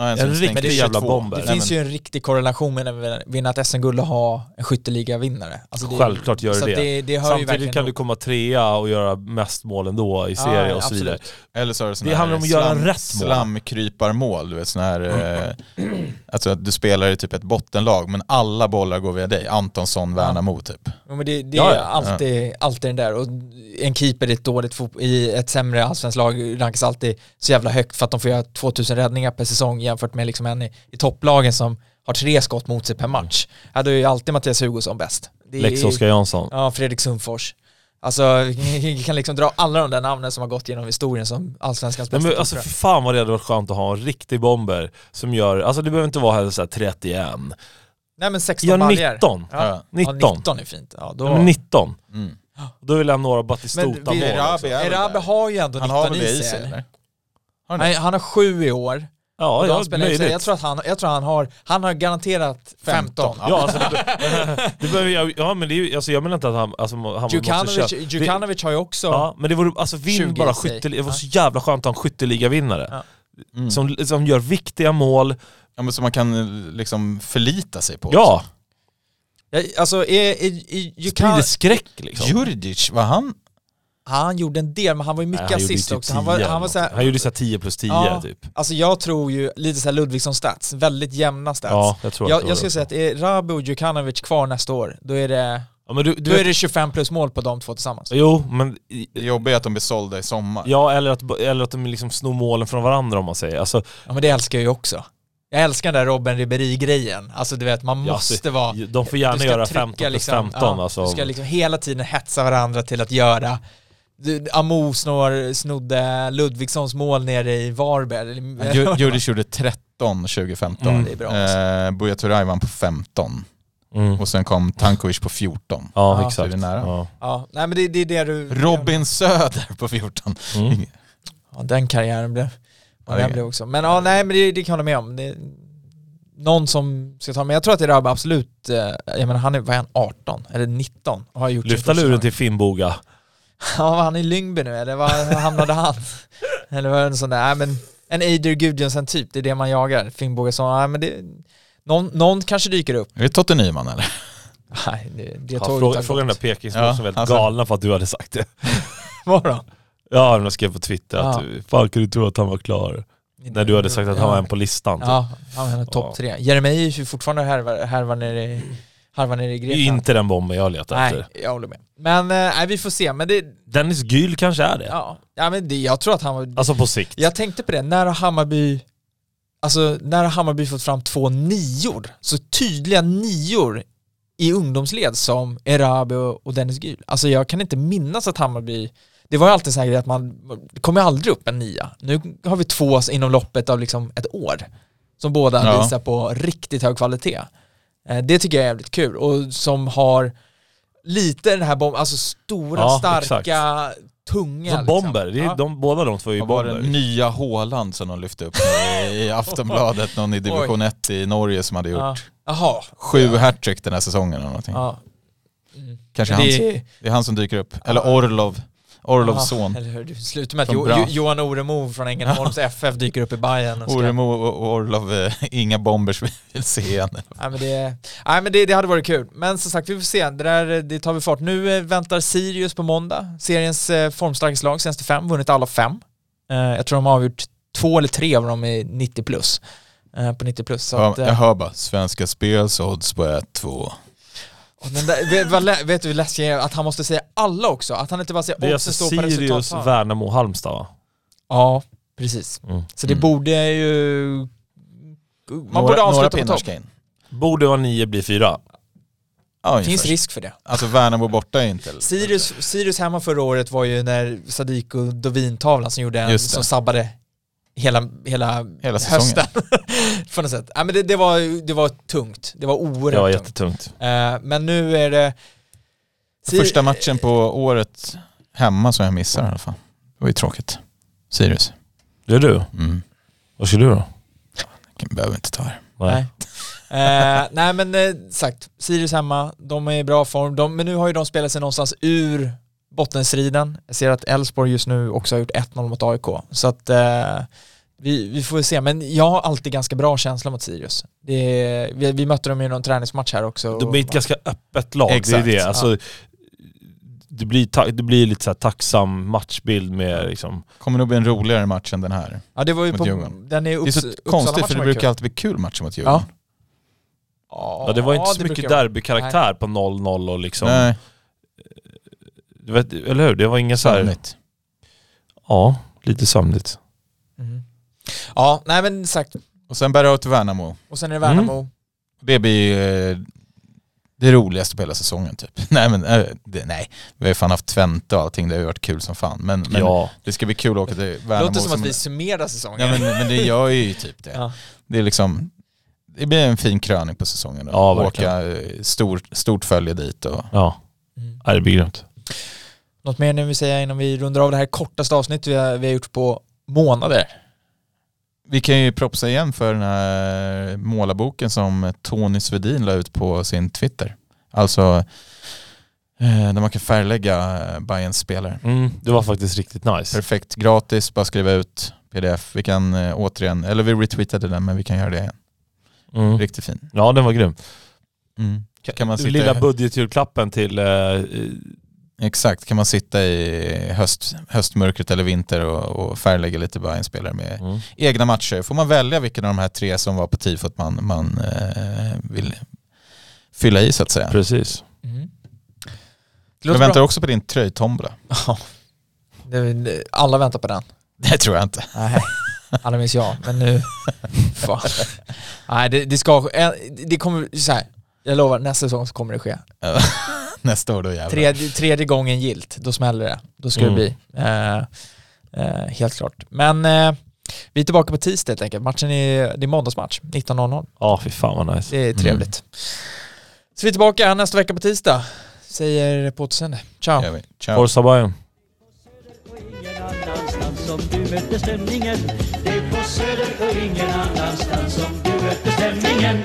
Ja, En riktig jävla 22. bomber. Det Nej, finns men- ju en riktig korrelation mellan att vinna ett SM-guld och ha en skytteliga-vinnare. Alltså det- Självklart gör det det. det. det Samtidigt kan du komma trea och göra mest mål ändå i Ja, serie ja, och så vidare. absolut. Eller så är det sån Det handlar om att göra slam- rätt mål. Slamkryparmål, du vet sån här, eh, [clears throat] alltså att du spelar i typ ett bottenlag men alla bollar går via dig, Antonsson, Värnamo typ. Ja, men det, det Ja, är ja. alltid, alltid den där och en keeper i ett dåligt i ett sämre allsvenskt lag rankas alltid så jävla högt för att de får göra 2000 räddningar per säsong jämfört med liksom en i, i topplagen som har tre skott mot sig per match. Ja, då är ju alltid Mattias Hugosson bäst. Det är- Lex Oskar Jansson. Ja, Fredrik Sundfors. Alltså, vi [laughs] kan liksom dra alla de där namnen som har gått genom historien som allsvenskans Nej, bästa men alltså för fan vad det hade varit skönt att ha en riktig bomber som gör, alltså det behöver inte vara heller så här 31. Nej men 16 Gör baljor. 19. Ja. Ja. 19. Ja, 19 är fint. Ja, då, Ja, men 19. Mm. Då vill han några Men Batistuta-mål vi- Erabi har ju ändå Han har 19 väl det i sig. eller? Har han Nej, han har sju i år. Ja, ja möjligt. jag, tror att han, jag tror han har, han har garanterat 15. Ja, alltså, det, [laughs] det behöver jag, ja men det är, ju- alltså, jag menar inte att han, alltså, han måste Djukanovic, köra. Det- Djukanovic har ju också... Ja, men det vore, alltså vinn 20 bara i sig. skytte, det var Ja. så jävla skönt att ha en skytteligavinnare. Ja. Mm. Som, som gör viktiga mål. Ja, men som man kan liksom förlita sig på Ja, också. Ja, alltså, är, är, är, sprider skräck liksom. Djurdjic, var han? Han gjorde en del, men han var ju mycket Nej, han gjorde assist typ också. Han var, 10 han var eller så här, något. han gjorde såhär 10 plus 10 Ja. typ. Alltså jag tror ju lite såhär Ludvigsson-stats, väldigt jämna stats. Ja, jag tror jag, det jag skulle säga att är Rabi och Djukanovic kvar nästa år, då är det, Ja, men du, du då vet, är det 25 plus mål på de två tillsammans. Jo, men... Det jobbiga är att de blir sålda i sommar. Ja, eller att, eller att de liksom snor målen från varandra om man säger. Alltså, Ja men det älskar jag ju också. Jag älskar den där Robben Ribéry-grejen. Alltså du vet, man Ja, måste så- vara... de får gärna göra trycka 15 plus liksom, 15 ja, alltså. Du ska liksom hela tiden hetsa varandra till att göra Amo snor, snodde Ludvigssons mål nere i Varberg. eller- Djur- Djurdjic gjorde 13 2015. Mm, det är bra, alltså. Eh, Buya Turay vann på 15. Mm. Och sen kom Tankovic på 14. Ja, Ja, är exakt. det nära. Ja. Ja, nej men det, det är det du... Robin Söder på 14. Mm. Ja, den karriären blev... Ja, det- den blev också. Men ja, nej men det, det kan jag hålla med om. Det, någon som ska ta, men jag tror att det är absolut, eh, jag menar han är, vad är han, 18? Eller 19? Och har gjort Lyfta luren till Finnboga. [laughs] Ja, var han i Lyngby nu eller var hamnade han? [laughs] eller var det en sån där, nej men en Eider Gudjonsen typ, det är det man jagar. Finnboga sa, nej men det, någon, någon kanske dyker upp. Är det Totte Nyman eller? [laughs] Nej, det, det Ja, tåget fråga, den där gått. pekingsmål Ja, som var helt alltså. galna för att du hade sagt det. Vad då? Ja, de skrev på Twitter att Ja. fan kan du tro att han var klar? När du hade sagt att han var en på listan. Typ. Ja, han var topp tre. Jeremejeff är ju fortfarande härvar, härvar nere i, härvar nere i Det är Grekland. inte den bomben jag letar Nej, efter. jag håller med. Men eh, nej, vi får se. Men det, Dennis Gyl kanske är det. ja, ja men det, jag tror att han var... Alltså på sikt. Jag tänkte på det, när har Hammarby Alltså när har Hammarby fått fram två nior? Så tydliga nior i ungdomsled som Erabi och och Dennis Gyl. Alltså jag kan inte minnas att Hammarby det var ju alltid så här grej att man, det kommer aldrig upp en nia. Nu har vi två inom loppet av liksom ett år som båda Ja. visar på riktigt hög kvalitet. Eh, Det tycker jag är jävligt kul och som har lite den här bomben, alltså stora, Ja, starka, tunga. Som bomber. Liksom. Det är Ja. de, båda de två är ju Vad var det bomber. nya Håland som de lyfte upp i- [laughs] Aftonbladet, någon i division 1 i Norge som hade gjort Ja. Sju hattrick den här säsongen eller någonting. Ja. Kanske Men han, det- det är han som dyker upp. Eller Orlov, Orlovs Ja, son. Eller hur? Det slutar med att jo, Johan Oremo från Ängelholms [laughs] FF dyker upp i Bayern och ska... Oremo och Orlov, eh, inga bombers vi vill se igen. Nej men, det, nej, men det, det hade varit kul. Men som sagt, vi får se. Det, där, det tar vi fart. Nu eh, väntar Sirius på måndag. Seriens eh, formstarkaste lag, senaste fem, vunnit alla fem. Eh, jag tror de har avgjort två eller tre av dem i 90 plus. Eh, på 90 plus. Så Ja, att, eh, jag hör bara, Svenska Spels odds på 1-2. Och den där, vet, vad vet du hur läskigt jag är? Att han måste säga alla också. Att han inte bara säger Det är alltså Sirius. Värnamo, Halmstad va? Ja, precis. Mm. Så det Mm. borde ju... Man borde några, några avsluta på topp. Borde vara nio, blir fyra. Ja, Det finns risk för det. Alltså Värnamo borta är inte... Sirius, Sirius hemma förra året var ju när Sadiq och Dovin-tavlan som gjorde en, det. som sabbade hela, hela, Hela hösten. [laughs] på något sätt. Ja, men det, det, var, det var tungt. Det var oerhört Det var tungt. jättetungt. Eh, men nu är det... Första matchen på året hemma som jag missar i alla fall. Det var ju tråkigt. Sirius. Det är du. Mm. Vad kör du då? Jag behöver inte ta det. Nej. Eh, nej men eh, sagt, Sirius hemma, de är i bra form, de, men nu har ju de spelat sig någonstans ur bottenstriden. Jag ser att Elfsborg just nu också har gjort 1-0 mot AIK. Så att eh, vi, vi får väl se, men jag har alltid ganska bra känsla mot Sirius. Det är, vi, vi mötte dem i någon träningsmatch här också. De är ett ganska öppet lag, Exakt, det är det. ja. Alltså, det, blir ta- det blir lite så här tacksam matchbild med liksom... Kommer nog bli en roligare match än den här. ja, det var ju på, Djurgården. den är Det är Upps, så konstigt för det brukar kul. alltid bli kul matcher mot Djurgården. Ja, det var inte så mycket derbykaraktär på 0-0 och liksom... Nej, vet, eller hur? Det var inga så här... sömnigt. Ja, lite sömnigt. Mm. Ja, nej men sagt, Och sen bär det till Värnamo. och sen är det Värnamo. Mm. Det blir eh, det roligaste på hela säsongen typ. [laughs] nej men, eh, det, nej. Vi har ju fan haft Twente och allting, det har ju varit kul som fan. Men, men ja. det ska bli kul att åka till Det Värnamo. låter som att vi summerar säsongen. Ja men, men det gör ju typ det. Ja. Det är liksom, det blir en fin kröning på säsongen. Då. Ja, Åka eh, stor, stort följe dit och Ja, Mm. Nej, det blir grymt. Något mer ni vill säga innan vi rundar av det här kortaste avsnittet vi har, vi har gjort på månader? Vi kan ju propsa igen för den här målarboken som Tony Svedin la ut på sin Twitter. Alltså eh, där man kan färglägga eh, Bayerns spelare. Mm, det var faktiskt riktigt nice. Perfekt, gratis, bara skriva ut pdf. Vi kan eh, återigen, eller vi retweetade den men vi kan göra det igen. Mm. Riktigt fin. Ja, den var grym. Mm. Kan man sitta Lilla budgetjulklappen till... Eh, Exakt, kan man sitta i höst, höstmörkret eller vinter och, och färglägga lite Bayern-spelare med mm. egna matcher. Får man välja vilken av de här tre som var på tifot man, man eh, vill fylla i så att säga. Precis. låter Jag väntar bra. också på din tröjtombola. [laughs] Ja. Alla väntar på den. Det tror jag inte. Nej, alla minns jag. Men nu... [laughs] Fan. Nej, det, det ska... eh, Det kommer... Så här, jag lovar, nästa säsong så kommer det ske. [laughs] Nästa år då jävlar. Tredje, tredje gången gilt, då smäller det. Då ska Mm. det bli. Eh, eh, helt klart. Men eh, vi är tillbaka på tisdag helt enkelt. Matchen är, det är måndagsmatch, 19.00. Ja, fy fan vad nice. Det är trevligt. Så vi är tillbaka nästa vecka på tisdag. Säger på återseende. Ciao. Ciao. Forza Bayern. ingen annanstans som du möter stämningen Det är på Söder och ingen annanstans som du möter stämningen